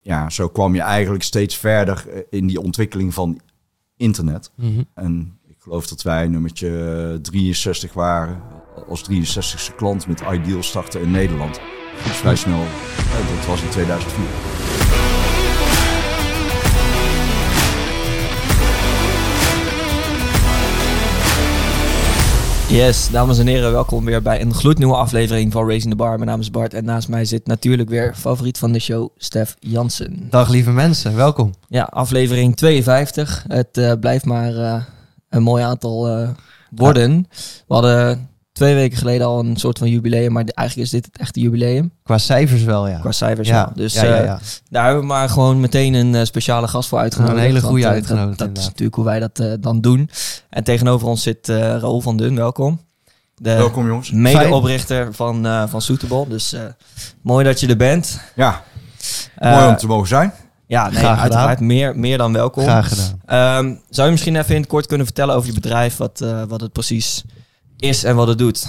ja, zo kwam je eigenlijk steeds verder eh, in die ontwikkeling van internet. Mhm. En ik geloof dat wij nummertje 63 waren als 63ste klant met Ideal starten in Nederland. Dus vrij snel, dat was in 2004. Yes, dames en heren, welkom weer bij een gloednieuwe aflevering van Racing the Bar. Mijn naam is Bart en naast mij zit natuurlijk weer favoriet van de show, Stef Jansen. Dag lieve mensen, welkom. Ja, aflevering 52. Het eh, blijft maar eh, een mooi aantal eh, worden. We hadden twee weken geleden al een soort van jubileum, maar eigenlijk is dit het echte jubileum. Qua cijfers wel, ja. Qua cijfers ja. wel. Dus ja, ja, eh, daar hebben we maar gewoon meteen een eh, speciale gast voor uitgenodigd. Een hele goede eh, uitgenodigd, Dat, dat is natuurlijk hoe wij dat dan doen. En tegenover ons zit eh Raoul van Dun, welkom. De Welkom jongens. medeoprichter van, eh van Suitable. Dus eh, mooi dat je er bent. Ja, Eh, mooi om te mogen zijn. Ja, nee, Graag gedaan. uiteraard meer, meer dan welkom. Graag gedaan. Ehm, zou je misschien even in het kort kunnen vertellen over je bedrijf, wat, eh, wat het precies is en wat het doet?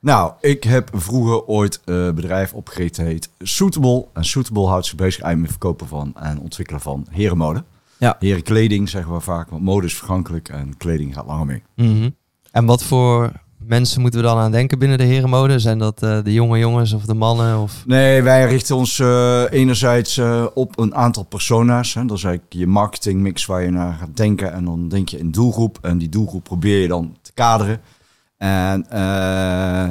Nou, ik heb vroeger ooit een bedrijf opgericht, heet Suitable. En Suitable houdt zich bezig met verkopen van en ontwikkelen van herenmode. Ja. Herenkleding zeggen we vaak, want mode is vergankelijk en kleding gaat langer mee. Mhm. En wat voor mensen moeten we dan aan denken binnen de herenmode? Zijn dat eh, de jonge jongens of de mannen? Of... Nee, wij richten ons eh, enerzijds eh, op een aantal persona's. Hè. Dat is eigenlijk je marketingmix waar je naar gaat denken. En dan denk je in doelgroep. En die doelgroep probeer je dan te kaderen. En eh,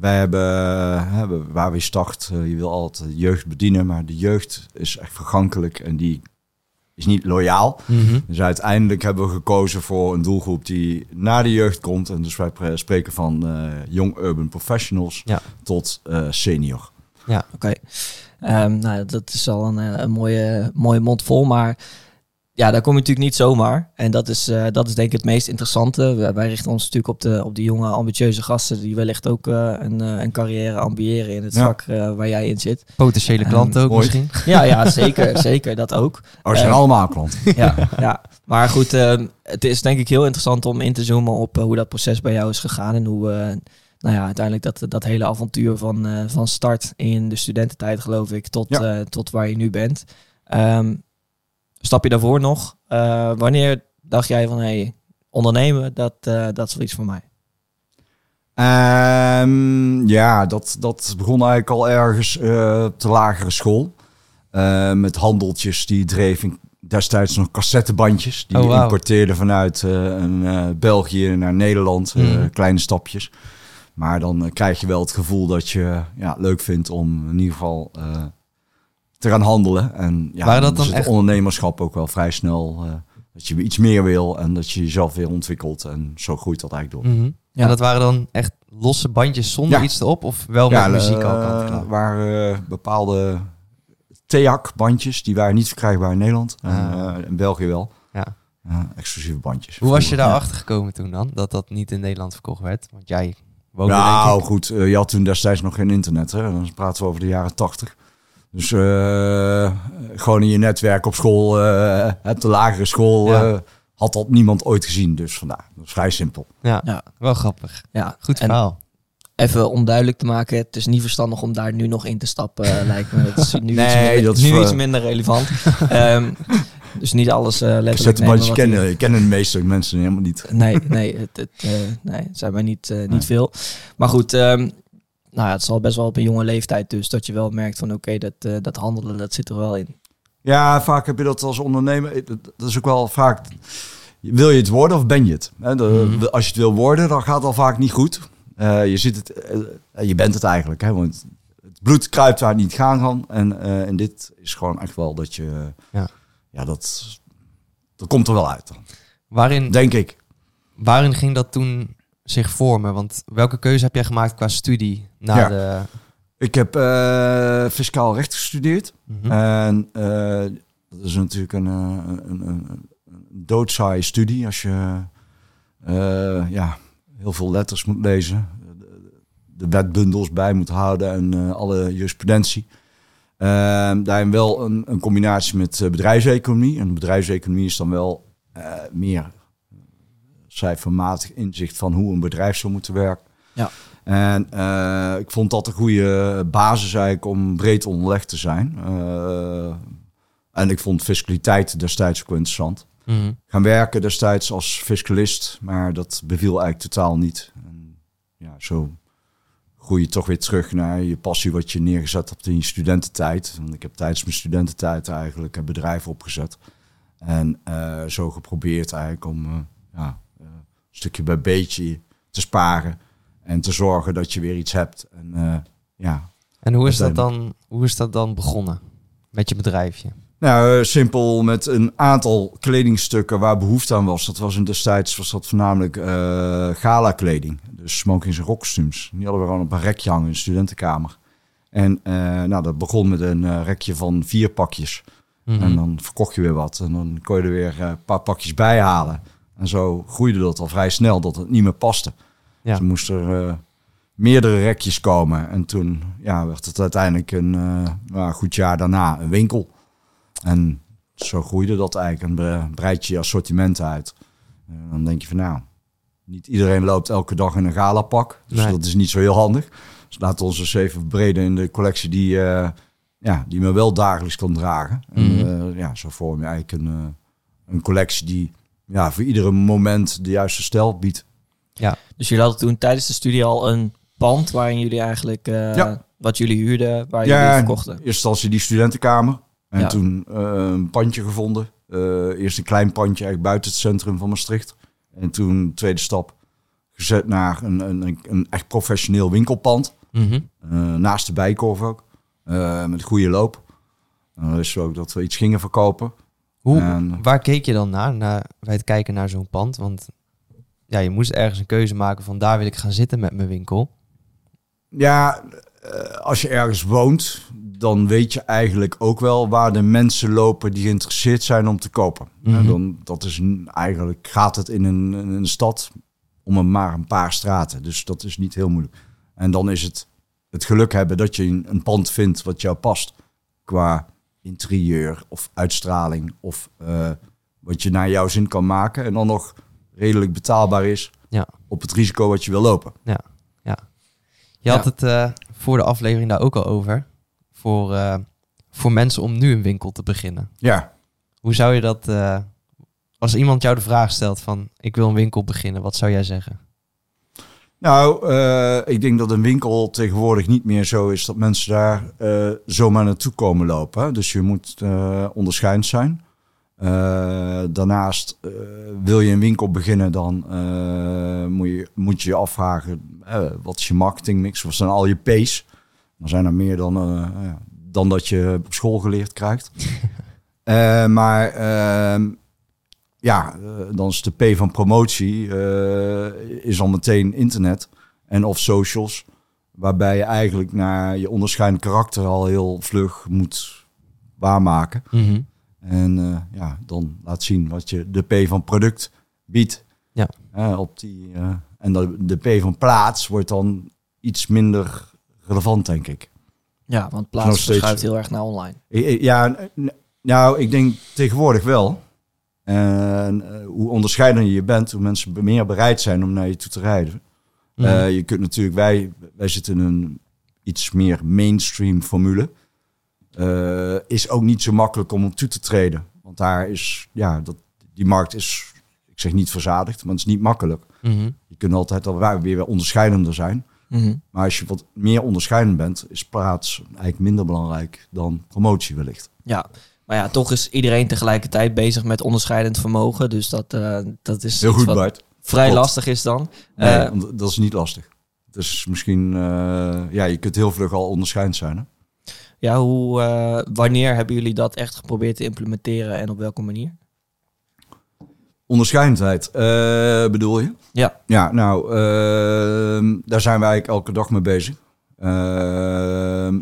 wij hebben, hebben waar we start, eh, je wil altijd de jeugd bedienen. Maar de jeugd is echt vergankelijk en die is niet loyaal. Mhm. Dus uiteindelijk hebben we gekozen voor een doelgroep die na de jeugd komt. En dus wij pre- spreken van eh young urban professionals Ja. tot eh, senior. Oké. Ehm, nou, dat is al een, eh, een mooie, mooie mond vol, maar ja, daar kom je natuurlijk niet zomaar. En dat is, eh, dat is denk ik het meest interessante. Wij, wij richten ons natuurlijk op de, op die jonge, ambitieuze gasten die wellicht ook eh, een, eh, een carrière ambiëren in het Ja. vak eh, waar jij in zit. Potentiële Ehm, klanten ook misschien? Ja, ja zeker, zeker, dat ook. Oh, ze zijn allemaal klanten. ja, ja. Maar goed, eh, het is denk ik heel interessant om in te zoomen op hoe dat proces bij jou is gegaan. En hoe, eh, nou ja, uiteindelijk dat, dat hele avontuur van, eh, van start in de studententijd, geloof ik, tot, Ja. eh, tot waar je nu bent. Ehm stap je daarvoor nog? Eh, wanneer dacht jij van, hey, ondernemen, dat, eh, dat is wel iets voor mij? Ehm, ja, dat, dat begon eigenlijk al ergens eh, op de lagere school. Met handeltjes die dreven destijds nog cassettebandjes. Die Oh, wauw. importeerden vanuit een, België naar Nederland. Mhm. kleine stapjes. Maar dan krijg je wel het gevoel dat je ja, leuk vindt om in ieder geval te gaan handelen. En ja, Waren dat dan is het echt- ondernemerschap ook wel vrij snel. eh, dat je iets meer wil en dat je jezelf weer ontwikkelt. En zo groeit dat eigenlijk door. Mhm. Ja. Dat waren dan echt losse bandjes zonder Ja. iets erop? Of wel met muziek en klaar? waren eh, bepaalde TEAC-bandjes, die waren niet verkrijgbaar in Nederland. En, Ah. eh, in België wel. Ja. Ja, exclusieve bandjes. Hoe was je daarachter gekomen toen dan? Dat dat niet in Nederland verkocht werd? Want jij woonde Nou denk ik... goed, je had toen destijds nog geen internet. Hè? Dan praten we over de jaren tachtig. Dus eh, gewoon in je netwerk op school, eh de lagere school, Ja. eh, had dat niemand ooit gezien. Dus vandaar, dat is vrij simpel. Ja, Ja. wel grappig. Ja, Goed en verhaal. even om duidelijk te maken, het is niet verstandig om daar nu nog in te stappen, lijkt me. Het is nu, Nee, iets, minder, dat is nu voor- iets minder relevant. Ehm, dus niet alles eh letterlijk nemen wat hier- kennen, kennen de meeste mensen helemaal niet. Nee, nee, het, het, eh, nee, het zijn wij niet, eh, niet Nee. veel. Maar goed, ehm, nou ja, het is al best wel op een jonge leeftijd dus dat je wel merkt van oké, dat, eh, dat handelen, dat zit er wel in. Ja, vaak heb je dat als ondernemer. eh, Dat is ook wel vaak. Wil je het worden of ben je het? Hè, de- Mhm. Als je het wil worden, dan gaat het al vaak niet goed. Eh, je, zit het, je bent het eigenlijk. Hè, want het bloed kruipt waar het niet gaan kan. En, eh, en dit is gewoon echt wel dat je. Ja. Ja, dat, dat komt er wel uit. Dan, Waarin, denk ik. waarin ging dat toen zich vormen? Want welke keuze heb jij gemaakt qua studie na Ja. de... Ik heb eh, fiscaal recht gestudeerd. Mhm. En eh, dat is natuurlijk een, eh, een, een, doodzaaie studie als je ja, heel veel letters moet lezen, de, de wetbundels bij moet houden en alle jurisprudentie. Ehm, daarin wel een, een combinatie met bedrijfseconomie. En bedrijfseconomie is dan wel meer cijfermatig inzicht van hoe een bedrijf zou moeten werken. Ja. En eh, ik vond dat een goede basis eigenlijk om breed onderlegd te zijn. Eh, en ik vond fiscaliteit destijds ook interessant. Mhm. Gaan werken destijds als fiscalist, maar dat beviel eigenlijk totaal niet. En ja, zo groei je toch weer terug naar je passie wat je neergezet hebt in je studententijd. Want ik heb tijdens mijn studententijd eigenlijk een bedrijf opgezet. En eh, zo geprobeerd eigenlijk om ja, stukje bij beetje te sparen. En te zorgen dat je weer iets hebt. En eh, ja, En hoe is, dat dan, hoe is dat dan begonnen met je bedrijfje? Nou, eh, simpel met een aantal kledingstukken waar behoefte aan was. Dat was in destijds was dat voornamelijk eh gala kleding. Dus smokings en rockkostuums. Die hadden we gewoon op een rekje hangen in de studentenkamer. En nou, dat begon met een rekje van vier pakjes. Mhm. En dan verkocht je weer wat. En dan kon je er weer een paar pakjes bij halen. En zo groeide dat al vrij snel dat het niet meer paste. Ja. Dus er moesten er eh, meerdere rekjes komen. En toen ja, werd het uiteindelijk een nou, goed jaar daarna een winkel. En zo groeide dat eigenlijk. En bre- breid je assortiment uit. En dan denk je van nou, niet iedereen loopt elke dag in een galapak. Dus Nee. dat is niet zo heel handig. Dus laten we ons eens even verbreden in de collectie die, eh, ja, die me wel dagelijks kan dragen. En Mhm. ja, zo vorm je eigenlijk een, een collectie die ja, voor iedere moment de juiste stijl biedt. Dus jullie hadden toen tijdens de studie al een pand waarin jullie eigenlijk eh, Ja. wat jullie huurden, waar Ja, jullie verkochten. eerste instantie die studentenkamer. En Ja. toen eh, een pandje gevonden. Eh, eerst een klein pandje eigenlijk buiten het centrum van Maastricht. En toen tweede stap gezet naar een, een, een, een echt professioneel winkelpand. Mhm. Naast de Bijkorf ook. Met goede loop. En dan wisten we ook dat we iets gingen verkopen. Hoe, En- waar keek je dan naar, naar bij het kijken naar zo'n pand? Want ja, je moest ergens een keuze maken van daar wil ik gaan zitten met mijn winkel. Ja, eh, als je ergens woont, dan weet je eigenlijk ook wel waar de mensen lopen die geïnteresseerd zijn om te kopen. Mhm. En dan, dat is eigenlijk gaat het in een, in een stad om een, maar een paar straten. Dus dat is niet heel moeilijk. En dan is het het geluk hebben dat je een, een pand vindt wat jou past. Qua interieur of uitstraling of eh, wat je naar jouw zin kan maken. En dan nog redelijk betaalbaar is Ja. op het risico wat je wil lopen. Je had Ja. het eh, voor de aflevering daar ook al over. Voor, eh, voor mensen om nu een winkel te beginnen. Ja, Hoe zou je dat, als iemand jou de vraag stelt van ik wil een winkel beginnen, wat zou jij zeggen? Nou, eh, ik denk dat een winkel tegenwoordig niet meer zo is dat mensen daar eh, zomaar naartoe komen lopen. hè. Dus je moet eh onderscheidend zijn. Daarnaast, wil je een winkel beginnen, dan moet, je, moet je afvragen, wat is je marketingmix? Wat zijn al je P's? Dan zijn er meer dan, dan dat je op school geleerd krijgt. Maar ehm, ja, eh, dan is de P van promotie eh, is al meteen internet en of socials. Waarbij je eigenlijk naar je onderscheidend karakter al heel vlug moet waarmaken. En eh, ja, dan laat zien wat je de P van product biedt. Ja. Op die, eh, en de, de P van plaats wordt dan iets minder relevant, denk ik. Ja, want plaats steeds. verschuift heel erg naar online. Ja, nou, ik denk tegenwoordig wel. En eh, hoe onderscheidender je bent, hoe mensen meer bereid zijn om naar je toe te rijden. Eh, je kunt natuurlijk, wij, wij zitten in een iets meer mainstream formule. Eh, is ook niet zo makkelijk om op toe te treden. Want daar is, ja, dat, die markt is, ik zeg niet verzadigd, maar het is niet makkelijk. Mhm. Je kunt altijd al weer weer onderscheidender zijn. Mhm. Maar als je wat meer onderscheidend bent, is plaats eigenlijk minder belangrijk dan promotie wellicht. Ja, maar ja, toch is iedereen tegelijkertijd bezig met onderscheidend vermogen. Dus dat, eh, dat is Heel goed, wat Bart. vrij lastig is dan. Nee, Eh, dat is niet lastig. Dus misschien, eh, ja, je kunt heel vlug al onderscheidend zijn. Hè? ja, hoe, wanneer hebben jullie dat echt geprobeerd te implementeren en op welke manier? Onderscheidendheid, bedoel je? Ja. Ja, nou, ehm, daar zijn wij eigenlijk elke dag mee bezig. Ehm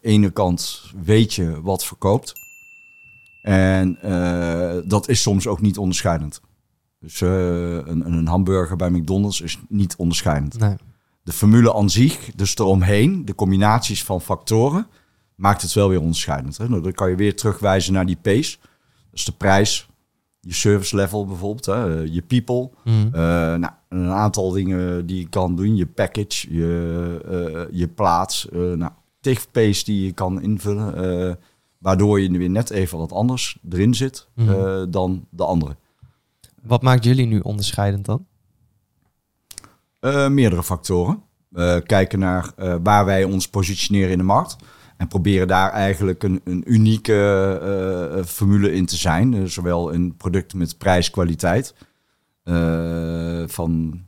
ene kant weet je wat verkoopt. En eh, dat is soms ook niet onderscheidend. Dus eh, een, een hamburger bij McDonald's is niet onderscheidend. Nee. de formule aan zich, dus eromheen, de combinaties van factoren, maakt het wel weer onderscheidend. Hè? Nou, dan kan je weer terugwijzen naar die pace. Dus de prijs, je service level bijvoorbeeld, hè, je people. Eh, nou, een aantal dingen die je kan doen. Je package, je, eh, je plaats. eh nou, tig pace die je kan invullen. Waardoor je weer net even wat anders erin zit Mhm. eh, dan de andere. Wat maakt jullie nu onderscheidend dan? Eh, meerdere factoren. Eh, kijken naar waar wij ons positioneren in de markt. En proberen daar eigenlijk een, een unieke formule in te zijn. Zowel in producten met prijs, kwaliteit. van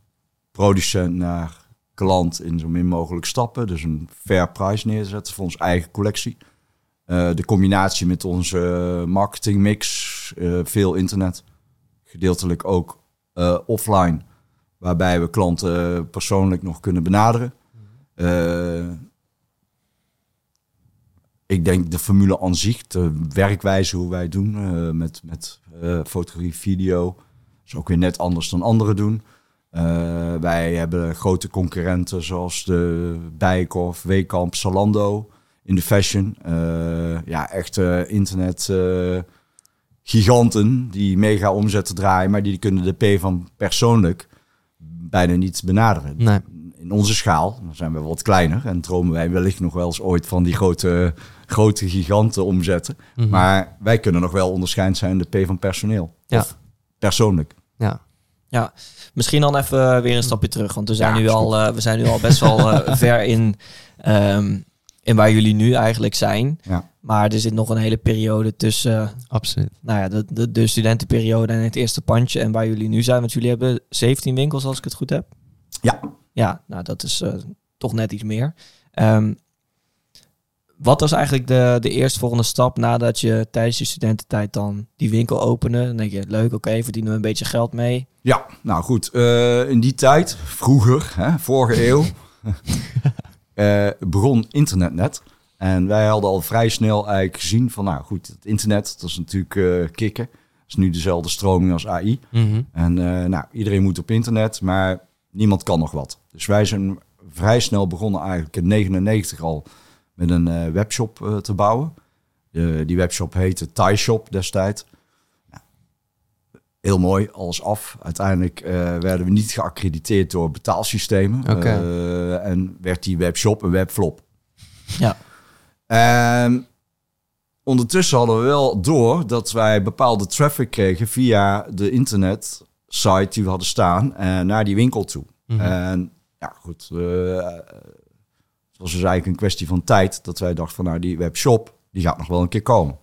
producent naar klant in zo min mogelijk stappen. Dus een fair price neerzetten voor onze eigen collectie. Eh, de combinatie met onze marketingmix. eh veel internet. Gedeeltelijk ook eh, offline waarbij we klanten persoonlijk nog kunnen benaderen. Eh, ik denk de formule aan zich, de werkwijze hoe wij doen met, met fotografie, video, is ook weer net anders dan anderen doen. Wij hebben grote concurrenten zoals de Bijenkorf, Weekamp, Zalando in de fashion. Eh, ja, echte internet eh, giganten die mega omzetten draaien, maar die kunnen de P van persoonlijk bijna niet benaderen. Nee. In onze schaal, dan zijn we wat kleiner en dromen wij wellicht nog wel eens ooit van die grote, grote giganten omzetten. Mhm. Maar wij kunnen nog wel onderscheid zijn de P van personeel. Ja. Of persoonlijk. Ja. Misschien dan even weer een stapje terug. Want we zijn, Ja, nu, al, eh, we zijn nu al best wel eh, ver in, ehm, in waar jullie nu eigenlijk zijn. Ja. Maar er zit nog een hele periode tussen Absoluut. nou ja, de, de, de studentenperiode en het eerste pandje. En waar jullie nu zijn. Want jullie hebben 17 winkels als ik het goed heb. Ja. Ja, nou dat is eh, toch net iets meer. Ehm, wat was eigenlijk de, de eerstvolgende stap nadat je tijdens je studententijd dan die winkel opende? Dan denk je, leuk, oké, verdienen we een beetje geld mee. Ja, nou goed. eh, in die tijd, vroeger, hè, vorige eeuw, eh, begon internet net. En wij hadden al vrij snel eigenlijk gezien van, nou goed, het internet, dat is natuurlijk eh kicken. Dat is nu dezelfde stroming als AI. Mhm. En eh, nou, iedereen moet op internet, maar niemand kan nog wat. Dus wij zijn vrij snel begonnen eigenlijk in 99 al met een webshop te bouwen. Die webshop heette Thai Shop destijds. Heel mooi, alles af. Uiteindelijk eh, werden we niet geaccrediteerd door betaalsystemen. Eh, en werd die webshop een webflop. Ja. En ondertussen hadden we wel door dat wij bepaalde traffic kregen via de internet site die we hadden staan en naar die winkel toe. Mhm. En ja, goed. eh, het was dus eigenlijk een kwestie van tijd dat wij dachten van nou die webshop die gaat nog wel een keer komen.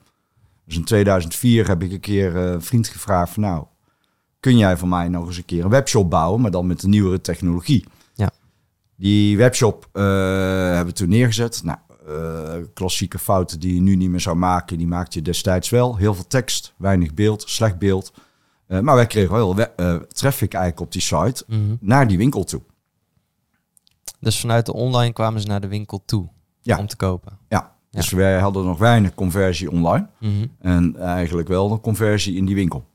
Dus in 2004 heb ik een keer eh, een vriend gevraagd van nou kun jij voor mij nog eens een keer een webshop bouwen, maar dan met de nieuwere technologie. Ja. Die webshop eh, hebben we toen neergezet. Nou, eh, klassieke fouten die je nu niet meer zou maken, die maakte je destijds wel. Heel veel tekst, weinig beeld, slecht beeld. Eh, maar wij kregen wel we- traffic eigenlijk op die site Mhm. naar die winkel toe. Dus vanuit de online kwamen ze naar de winkel toe Ja. om te kopen. Ja, dus wij hadden nog weinig conversie online. Mhm. En eigenlijk wel een conversie in die winkel.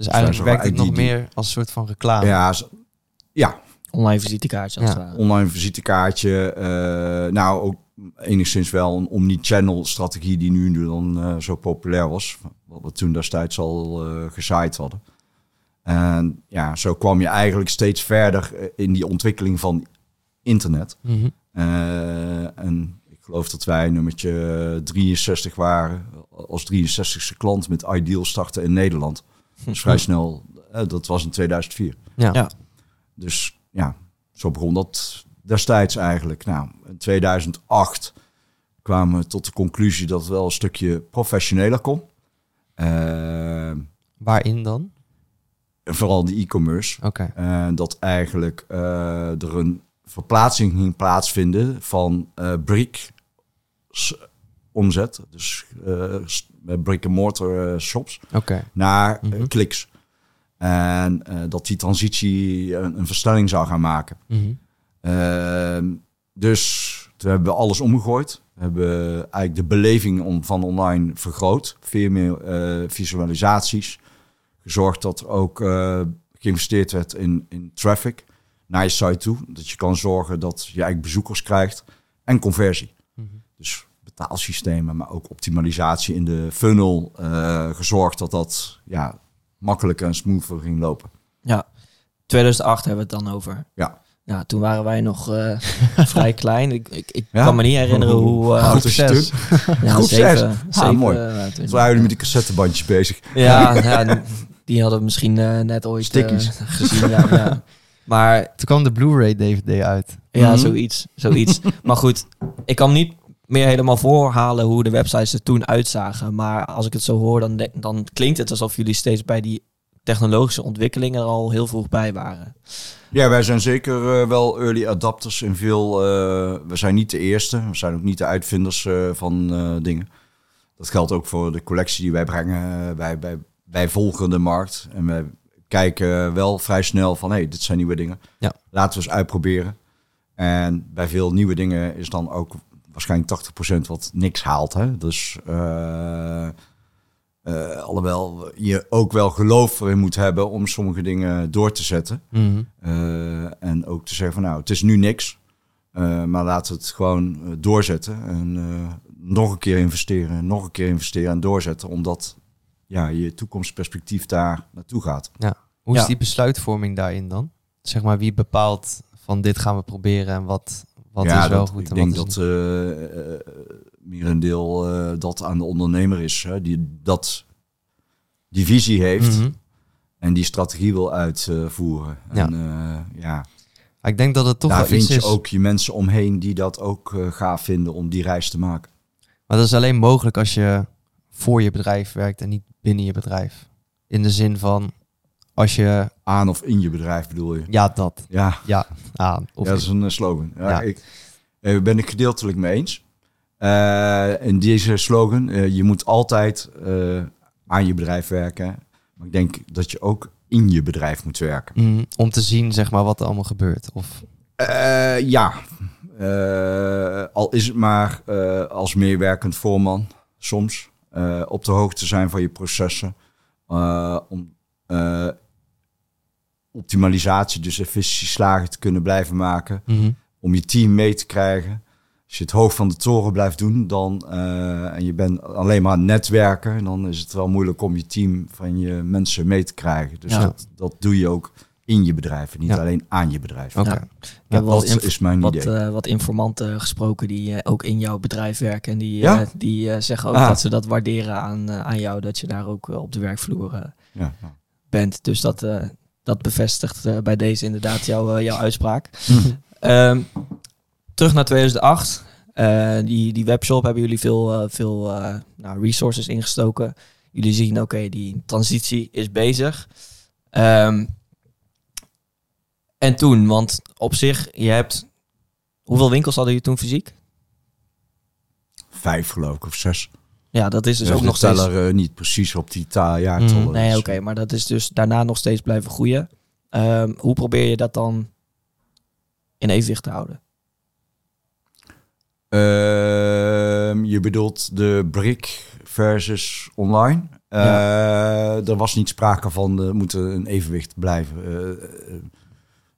Dus eigenlijk zo werkt het nog meer als een soort van reclame. Ja, ja, Online visitekaartje als Ja. online visitekaartje. eh, nou, ook enigszins wel een omni-channel strategie die nu dan eh, zo populair was. Wat we toen destijds al eh gezaaid hadden. En ja, zo kwam je eigenlijk steeds verder in die ontwikkeling van internet. Mhm. Eh, en ik geloof dat wij nummertje 63 waren. Als 63ste klant met Ideal starten in Nederland. Dus vrij snel, eh, dat was in 2004. Ja. Ja. Dus ja, zo begon dat destijds eigenlijk. Nou, in 2008 kwamen we tot de conclusie dat het wel een stukje professioneler kon. Eh, Waarin dan? vooral de e-commerce. Oké. En dat eigenlijk eh, er een verplaatsing ging plaatsvinden van eh brick omzet. Dus eh, brick-and-mortar eh, shops naar eh, Mhm. kliks. En dat die transitie een, een versnelling zou gaan maken. Mhm. Ehm, dus toen hebben we alles omgegooid. We hebben eigenlijk de beleving om, van online vergroot. Veel meer visualisaties. Gezorgd dat er ook geïnvesteerd werd in, in traffic naar je site toe. Dat je kan zorgen dat je eigenlijk bezoekers krijgt. En conversie. Mhm. Dus betaalsystemen, maar ook optimalisatie in de funnel. eh, gezorgd dat dat ja, makkelijker en smoother ging lopen. 2008 hebben we het dan over. Ja. Ja, toen waren wij nog eh, vrij klein. Ik, ik, ik Ja? kan me niet herinneren hoe... eh, je zes. toen? ja, groep zeven, zes. Ah, zeven, mooi. eh, toen- waren jullie met die cassettebandjes bezig. Ja, ja, die hadden we misschien net ooit eh, gezien. Ja, ja. Maar Toen kwam de Blu-ray DVD uit. ja, Mhm. zoiets. zoiets. maar goed, ik kan me niet meer helemaal voorhalen hoe de websites er toen uitzagen. Maar als ik het zo hoor, dan, dan klinkt het alsof jullie steeds bij die technologische ontwikkelingen er al heel vroeg bij waren. Ja, wij zijn zeker eh, wel early adapters in veel. eh, we zijn niet de eerste, we zijn ook niet de uitvinders eh, van dingen. Dat geldt ook voor de collectie die wij brengen. Wij, wij, wij volgen de markt en wij kijken wel vrij snel van hé, hey, dit zijn nieuwe dingen. Ja. Laten we eens uitproberen. En bij veel nieuwe dingen is dan ook waarschijnlijk 80% wat niks haalt. Hè? Dus eh, alhoewel je ook wel geloof erin moet hebben om sommige dingen door te zetten. Mhm. Eh, en ook te zeggen van nou, het is nu niks. maar laten we het gewoon doorzetten. En nog een keer investeren, nog een keer investeren en doorzetten. Omdat ja, je toekomstperspectief daar naartoe gaat. Hoe is Ja. die besluitvorming daarin dan? Zeg maar, wie bepaalt van dit gaan we proberen en wat, wat ja, is wel dat, goed ik en denk wat is dat uh, merendeel eh, dat aan de ondernemer is. Hè, die dat die visie heeft. Mhm. En die strategie wil uitvoeren. Ja. En eh, ja, ik denk dat het toch daar wel vind je is. ook je mensen omheen die dat ook eh, gaaf vinden om die reis te maken. Maar dat is alleen mogelijk als je voor je bedrijf werkt en niet binnen je bedrijf. In de zin van, als je, Aan of in je bedrijf bedoel je? ja dat, Ja, ja, aan. Of ja dat is een eh, slogan. Ja, Ja. Ik eh, ben ik gedeeltelijk mee eens. Eh in deze slogan, je moet altijd aan je bedrijf werken. Maar ik denk dat je ook in je bedrijf moet werken. Mhm, om te zien zeg maar wat er allemaal gebeurt. Of, ja, al is het maar als meewerkend voorman soms. op de hoogte zijn van je processen. om optimalisatie, dus efficiëntieslagen te kunnen blijven maken. Mhm. Om je team mee te krijgen. Als je het hoog van de toren blijft doen dan, eh, en je bent alleen maar netwerken, dan is het wel moeilijk om je team van je mensen mee te krijgen. Dus Ja. dat, dat doe je ook in je bedrijf en niet Ja. alleen aan je bedrijf. Oké. Ja. Ik heb wel dat inf- is mijn wat, idee. eh, wat informanten gesproken die eh, ook in jouw bedrijf werken. En die, Ja? die eh, zeggen ook Ah. dat ze dat waarderen aan, aan jou. Dat je daar ook op de werkvloer ja, ja. bent. Dus dat, eh, dat bevestigt eh, bij deze inderdaad jouw, eh, jouw uitspraak. Ehm, terug naar 2008. Eh, die, die webshop hebben jullie veel, veel nou, resources ingestoken. Jullie zien, oké, die transitie is bezig. Ehm, en toen, want op zich, je hebt... Hoeveel winkels hadden jullie toen fysiek? Vijf geloof ik, of zes. Ja, dat is dus ook nog steeds... teller eh, niet precies op die ta jaartallen. Mm, Nee, oké, maar dat is dus daarna nog steeds blijven groeien. Ehm, hoe probeer je dat dan in evenwicht te houden? Ehm, je bedoelt de brick versus online. Eh, er was niet sprake van, er moet een evenwicht blijven. Eh,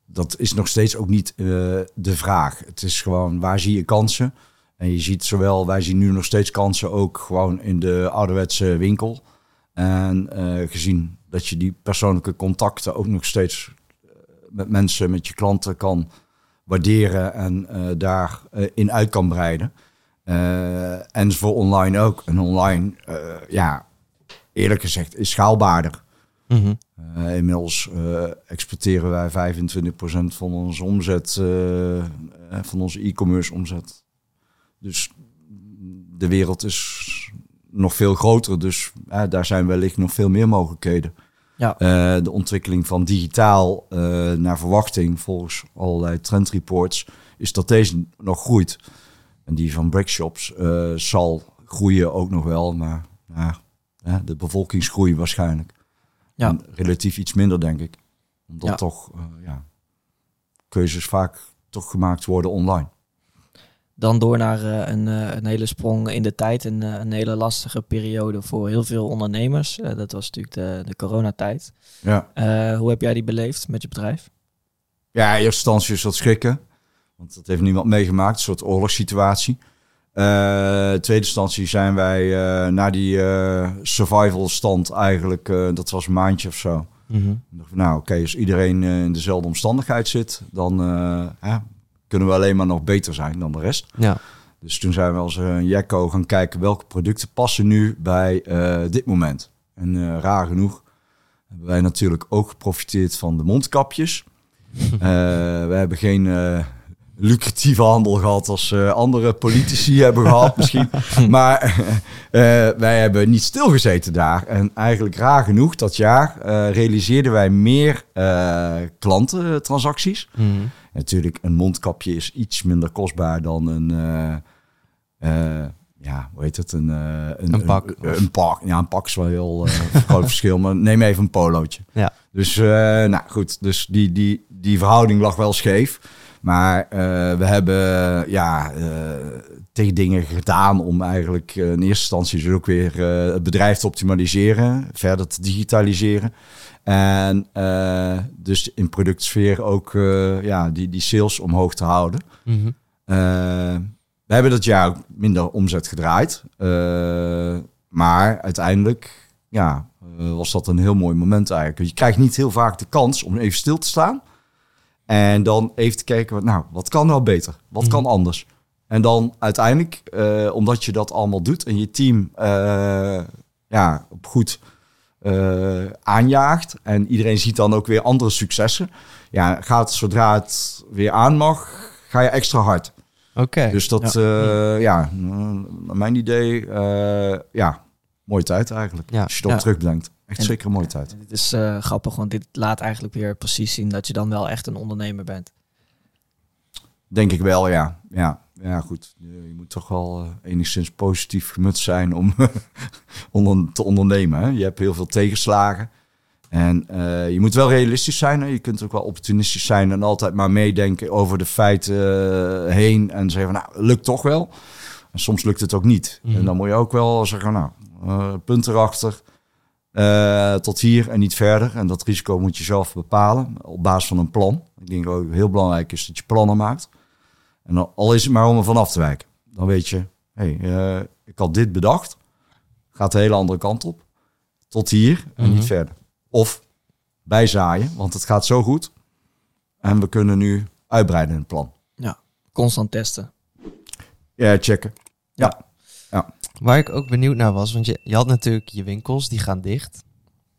dat is nog steeds ook niet de vraag. Het is gewoon, waar zie je kansen? En je ziet zowel, wij zien nu nog steeds kansen ook gewoon in de ouderwetse winkel. En eh, gezien dat je die persoonlijke contacten ook nog steeds eh, met mensen, met je klanten kan waarderen en daar eh, in uit kan breiden. Eh, en voor online ook. En online, ja, eerlijk gezegd, is schaalbaarder. Mhm. Inmiddels exporteren wij 25% van onze omzet, van onze e-commerce omzet. Dus de wereld is nog veel groter, dus eh, daar zijn wellicht nog veel meer mogelijkheden. Ja. Eh, de ontwikkeling van digitaal eh, naar verwachting volgens allerlei trendreports is dat deze nog groeit. En die van brickshops eh zal groeien ook nog wel, maar de bevolkingsgroei waarschijnlijk. Ja. En relatief iets minder, denk ik. Omdat Ja. toch ja, keuzes vaak toch gemaakt worden online. Dan door naar eh, een, eh, een hele sprong in de tijd. Een, eh, een hele lastige periode voor heel veel ondernemers. Dat was natuurlijk de, de coronatijd. Ja. Hoe heb jij die beleefd met je bedrijf? Ja, in eerste instantie is dat schrikken. Want dat heeft niemand meegemaakt, een soort oorlogssituatie. Eh, tweede instantie zijn wij naar die survival stand eigenlijk, dat was een maandje of zo. Dacht, Nou oké, als iedereen in dezelfde omstandigheid zit, dan ja, kunnen we alleen maar nog beter zijn dan de rest. Ja. Dus toen zijn we als een Jekko gaan kijken welke producten passen nu bij eh, dit moment. En eh, raar genoeg hebben wij natuurlijk ook geprofiteerd van de mondkapjes. Eh, we hebben geen eh, lucratieve handel gehad als eh, andere politici hebben gehad misschien. Maar eh, wij hebben niet stilgezeten daar. En eigenlijk raar genoeg dat jaar eh, realiseerden wij meer eh, klantentransacties. Mhm. Natuurlijk, een mondkapje is iets minder kostbaar dan een... eh, eh, ja, hoe heet het? Een, eh, Een pak. Een, een pak. Ja, een pak is wel heel groot verschil. Maar neem even een polootje. Ja. Dus, nou goed. Dus die, die, die verhouding lag wel scheef. Maar we hebben ja, eh, tegen dingen gedaan om eigenlijk in eerste instantie dus ook weer het bedrijf te optimaliseren, verder te digitaliseren. En eh, dus in productsfeer ook eh, ja, die, die sales omhoog te houden. Mhm. Eh, we hebben dat jaar ook minder omzet gedraaid. Maar uiteindelijk ja, was dat een heel mooi moment eigenlijk. Je krijgt niet heel vaak de kans om even stil te staan. En dan even te kijken, wat, nou, wat kan nou beter? Wat kan anders? En dan uiteindelijk, omdat je dat allemaal doet en je team ja, op goed eh, aanjaagt. En iedereen ziet dan ook weer andere successen. Ja, gaat zodra het weer aan mag, ga je extra hard. Oké. Dus dat, ja, ja naar mijn idee, eh, ja, mooie tijd eigenlijk. Ja. Als je erop Ja. terugdenkt. Echt En- zeker een mooie tijd. Dit is eh, grappig, want dit laat eigenlijk weer precies zien dat je dan wel echt een ondernemer bent. Denk ik wel, ja. Ja, ja goed. Je, moet toch wel eh, enigszins positief gemutst zijn om onder, te ondernemen. Hè? Je hebt heel veel tegenslagen. En eh, je moet wel realistisch zijn. Hè? Je kunt ook wel opportunistisch zijn en altijd maar meedenken over de feiten eh, heen. En zeggen van, nou, lukt toch wel. En soms lukt het ook niet. Mhm. En dan moet je ook wel zeggen, nou, punt erachter. tot hier en niet verder. En dat risico moet je zelf bepalen op basis van een plan. Ik denk ook heel belangrijk is dat je plannen maakt. En dan, al is het maar om er vanaf te wijken. Dan weet je, hé, hey, eh, ik had dit bedacht. Gaat de hele andere kant op. Tot hier en Mhm. niet verder. Of bijzaaien, want het gaat zo goed. En we kunnen nu uitbreiden in het plan. Constant testen. Ja, checken. Waar ik ook benieuwd naar was, want je, je had natuurlijk je winkels, die gaan dicht.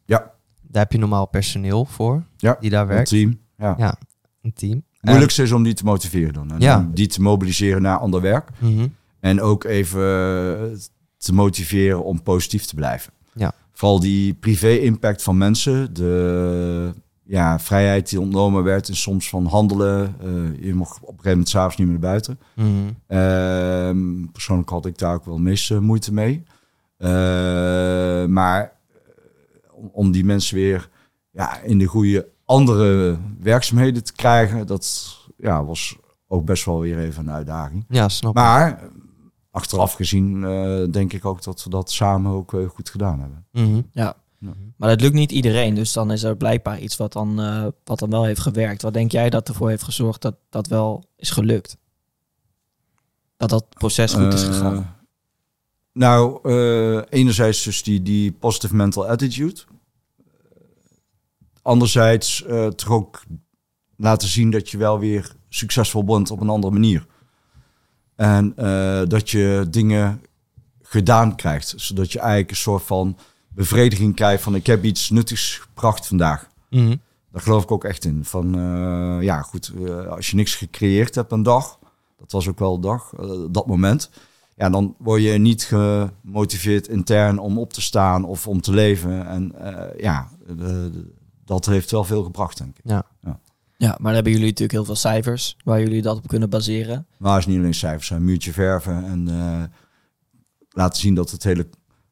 Ja. Daar heb je normaal personeel voor, Ja, die daar Een werkt. team. Ja. Ja, een team. Het moeilijkste is om die te motiveren dan. En Ja. om die te mobiliseren naar ander werk. En, Mhm. En ook even eh, te motiveren om positief te blijven. Ja. Vooral die privé-impact van mensen. De ja, vrijheid die ontnomen werd. En soms van handelen. Eh, je mocht op een gegeven moment s'avonds niet meer naar buiten. Mhm. Ehm, persoonlijk had ik daar ook wel meest eh, moeite mee. Maar om, om die mensen weer ja, in de goede andere werkzaamheden te krijgen, dat ja, was ook best wel weer even een uitdaging. Ja, snap. Maar achteraf gezien eh, denk ik ook dat we dat samen ook eh, goed gedaan hebben. Mhm. Ja. Maar dat lukt niet iedereen, dus dan is er blijkbaar iets wat dan, eh, wat dan wel heeft gewerkt. Wat denk jij dat ervoor heeft gezorgd dat dat wel is gelukt? Dat dat proces goed is gegaan? nou, eh, enerzijds dus die, die positive mental attitude. Anderzijds eh, toch ook laten zien dat je wel weer succesvol bent op een andere manier. En eh, dat je dingen gedaan krijgt. Zodat je eigenlijk een soort van bevrediging krijgt van ik heb iets nuttigs gebracht vandaag. Mhm. Daar geloof ik ook echt in. Van eh, ja, goed, als je niks gecreëerd hebt een dag, dat was ook wel een dag, dat moment. Ja, dan word je niet gemotiveerd intern om op te staan of om te leven. En ja, dat heeft wel veel gebracht, denk ik. Ja, maar dan hebben jullie natuurlijk heel veel cijfers waar jullie dat op kunnen baseren. Maar het is niet alleen cijfers, een muurtje verven en eh, laten zien dat het hele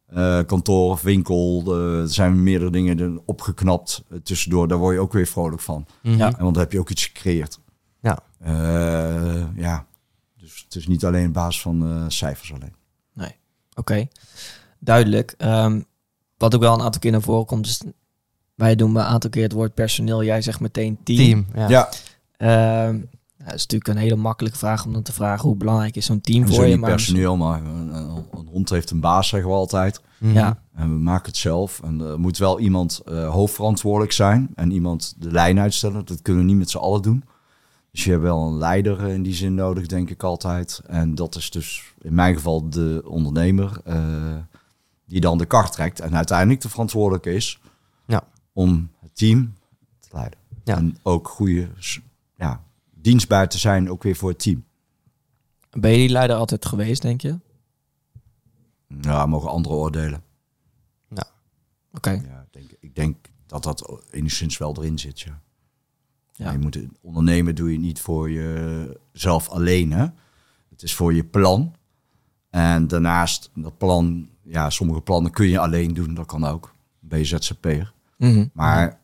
eh, kantoor of winkel, eh, er zijn meerdere dingen er opgeknapt eh, tussendoor. Daar word je ook weer vrolijk van. Mhm. Ja. En want dan heb je ook iets gecreëerd. Ja. Eh, ja. Dus het is niet alleen op basis van eh, cijfers alleen. Oké, duidelijk. Ehm, wat ook wel een aantal keer naar voren komt, is wij doen een aantal keer het woord personeel. Jij zegt meteen team. Team, ja. Ja. Ehm, dat is natuurlijk een hele makkelijke vraag om dan te vragen hoe belangrijk is zo'n team Zo voor je. niet Maar personeel, maar een, een- een hond heeft een baas, zeggen we altijd. Mhm. Ja. En we maken het zelf. En er moet wel iemand eh, hoofdverantwoordelijk zijn en iemand de lijn uitstellen. Dat kunnen we niet met z'n allen doen. Dus je hebt wel een leider eh, in die zin nodig, denk ik altijd. En dat is dus in mijn geval de ondernemer eh, die dan de kar trekt en uiteindelijk de verantwoordelijke is. Om het team te leiden. Ja. En ook goede, ja, dienstbaar te zijn ook weer voor het team. ben je die leider altijd geweest, denk je? Ja, mogen anderen oordelen. Oké. Ja, ik, denk, ik denk dat dat enigszins wel erin zit, ja. Ja. Je moet ondernemen doe je niet voor jezelf alleen, hè. Het is voor je plan. En daarnaast, dat plan, ja, sommige plannen kun je alleen doen, dat kan ook. Ben je ZZP'er. Mhm. Maar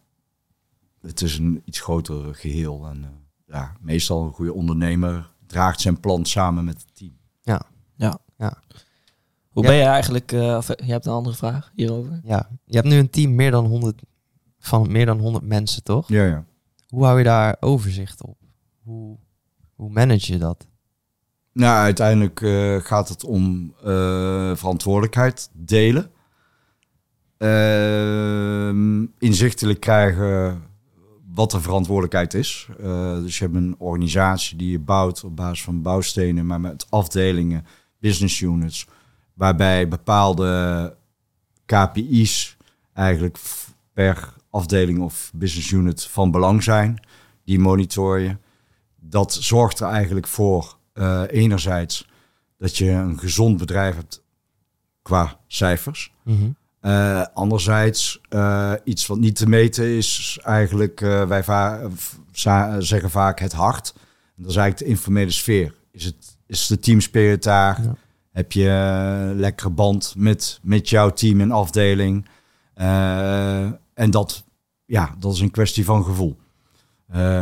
het is een iets groter geheel. En eh, ja, meestal een goede ondernemer draagt zijn plan samen met het team. Hoe Ja. ben je eigenlijk... eh, of, eh, je hebt een andere vraag hierover? Ja, je hebt nu een team meer dan 100, van meer dan 100 mensen, toch? Ja, ja. Hoe hou je daar overzicht op? Hoe, hoe manage je dat? Nou, uiteindelijk eh, gaat het om eh, verantwoordelijkheid delen. Ehm, inzichtelijk krijgen wat de verantwoordelijkheid is. Eh, dus je hebt een organisatie die je bouwt op basis van bouwstenen, maar met afdelingen, business units, waarbij bepaalde KPI's eigenlijk per afdeling of business unit van belang zijn. Die monitor je. Dat zorgt er eigenlijk voor, eh, enerzijds, dat je een gezond bedrijf hebt qua cijfers. Eh, anderzijds, eh, iets wat niet te meten is eigenlijk, eh, wij va- zeggen vaak het hart. Dat is eigenlijk de informele sfeer. Is, het, is de teamspirit daar? Ja. Heb je een lekkere band met, met jouw team en afdeling? En dat, ja, dat is een kwestie van gevoel.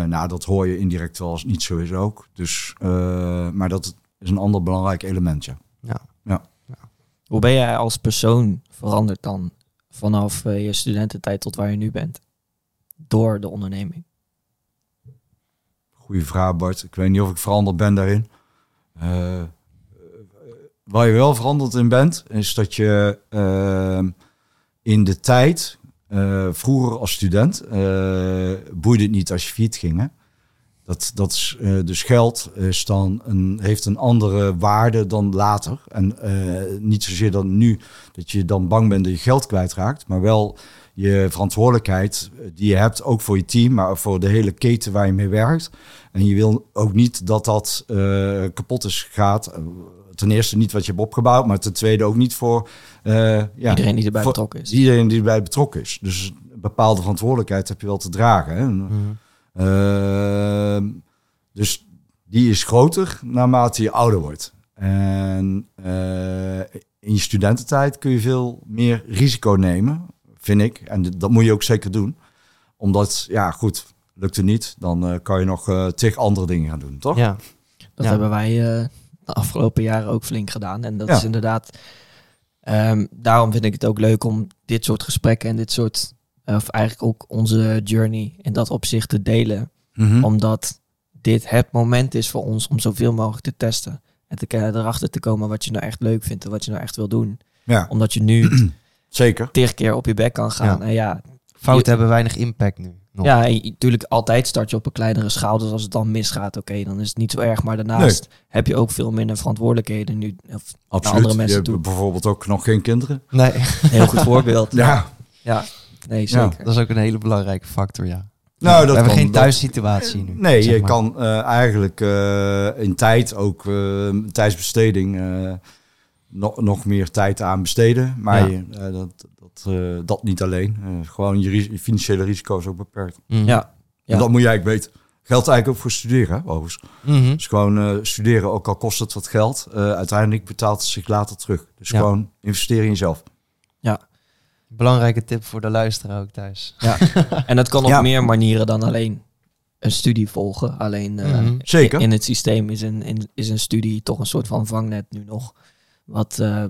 Nou, dat hoor je indirect wel als het niet zo is ook. Dus, maar dat is een ander belangrijk element, ja. Hoe ben jij als persoon veranderd dan vanaf eh, je studententijd tot waar je nu bent? Door de onderneming. Goeie vraag, Bart. Ik weet niet of ik veranderd ben daarin. Eh, waar je wel veranderd in bent, is dat je in de tijd, vroeger als student, boeide het niet als je fiets ging. Hè? Dat, dat is, eh, dus geld is dan een, heeft een andere waarde dan later. En eh, niet zozeer dan nu dat je dan bang bent dat je geld kwijtraakt, maar wel je verantwoordelijkheid eh, die je hebt, ook voor je team, maar voor de hele keten waar je mee werkt. En je wil ook niet dat dat kapot is gaat. Ten eerste niet wat je hebt opgebouwd, maar ten tweede ook niet voor ja, Iedereen die erbij betrokken is. Iedereen die erbij betrokken is. Dus een bepaalde verantwoordelijkheid heb je wel te dragen. Hè? Ehm, dus die is groter naarmate je ouder wordt. En eh, in je studententijd kun je veel meer risico nemen, vind ik. En dat moet je ook zeker doen. Omdat, ja goed, lukt het niet, dan eh, kan je nog eh tig andere dingen gaan doen, toch? Ja, Dat Ja. hebben wij eh, de afgelopen jaren ook flink gedaan. En dat Ja. is inderdaad... ehm, daarom vind ik het ook leuk om dit soort gesprekken en dit soort... Of eigenlijk ook onze journey in dat opzicht te delen. Mhm. Omdat dit het moment is voor ons om zoveel mogelijk te testen. En te, erachter te komen wat je nou echt leuk vindt en wat je nou echt wil doen. Ja, Omdat je nu zeker. tig keer op je bek kan gaan. Ja. En ja, fouten Je- hebben weinig impact nu. Nog. ja, natuurlijk altijd start je op een kleinere schaal. Dus als het dan misgaat, oké, dan is het niet zo erg. Maar daarnaast heb je ook veel minder verantwoordelijkheden nu. Of, Absoluut. andere mensen je toe. hebt bijvoorbeeld ook nog geen kinderen. Nee, heel goed voorbeeld. Ja, Ja, nee, zeker. dat is ook een hele belangrijke factor, ja. nou, We dat hebben kan- geen dat- thuissituatie nu. Nee, zeg je maar. kan eh, eigenlijk eh, in tijd ook uh, tijdsbesteding eh, nog, nog meer tijd aan besteden. Maar Ja. je, eh, dat, dat, eh, dat niet alleen. Gewoon je, ris- je financiële risico is ook beperkt. Mhm. Ja, Ja. En dat moet je eigenlijk weten. Geldt eigenlijk ook voor studeren, hè, overigens. Mhm. Dus gewoon studeren, ook al kost het wat geld, eh, uiteindelijk betaalt het zich later terug. Dus Ja. gewoon investeren in jezelf. Belangrijke tip voor de luisteraar ook thuis. en dat kan op Ja. meer manieren dan alleen een studie volgen. Alleen eh, Mhm. Zeker. in het systeem is een, in, is een studie toch een soort van vangnet nu nog. Wat eh,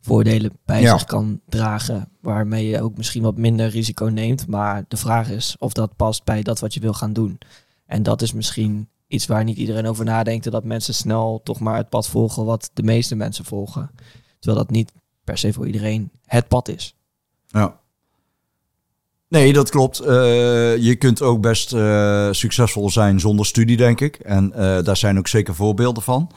voordelen bij Ja. zich kan dragen. Waarmee je ook misschien wat minder risico neemt. Maar de vraag is of dat past bij dat wat je wil gaan doen. En dat is misschien iets waar niet iedereen over nadenkt. En dat mensen snel toch maar het pad volgen wat de meeste mensen volgen. Terwijl dat niet per se voor iedereen het pad is. Ja. Nee, dat klopt. Eh, je kunt ook best eh, succesvol zijn zonder studie, denk ik. En eh, daar zijn ook zeker voorbeelden van.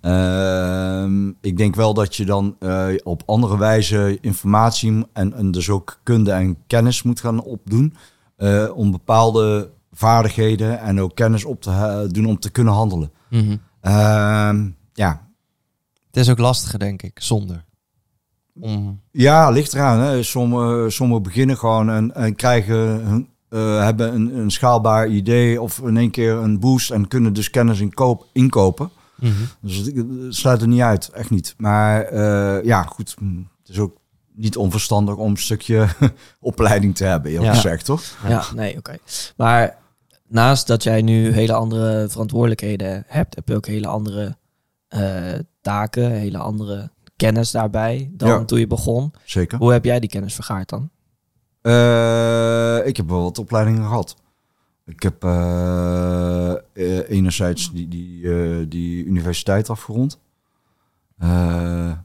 Ehm, ik denk wel dat je dan eh, op andere wijze informatie en, en dus ook kunde en kennis moet gaan opdoen. eh, om bepaalde vaardigheden en ook kennis op te doen om te kunnen handelen. Mhm. Ehm, ja, Het is ook lastiger, denk ik, zonder. Om, Ja, ligt eraan. Hè. Sommigen sommige beginnen gewoon en, en krijgen hun, eh, hebben een, een schaalbaar idee of in één keer een boost en kunnen dus kennis inkoop, inkopen. Mhm. Dus het, het sluit er niet uit, echt niet. Maar eh, ja, goed, mm, het is ook niet onverstandig om een stukje opleiding te hebben, eerlijk Ja. gezegd, toch? Ja, nee, oké. Maar naast dat jij nu hele andere verantwoordelijkheden hebt, heb je ook hele andere eh, taken, hele andere kennis daarbij dan Ja. toen je begon. Zeker. Hoe heb jij die kennis vergaard dan? Eh, ik heb wel wat opleidingen gehad. Ik heb eh, eh, enerzijds die, die, die universiteit afgerond.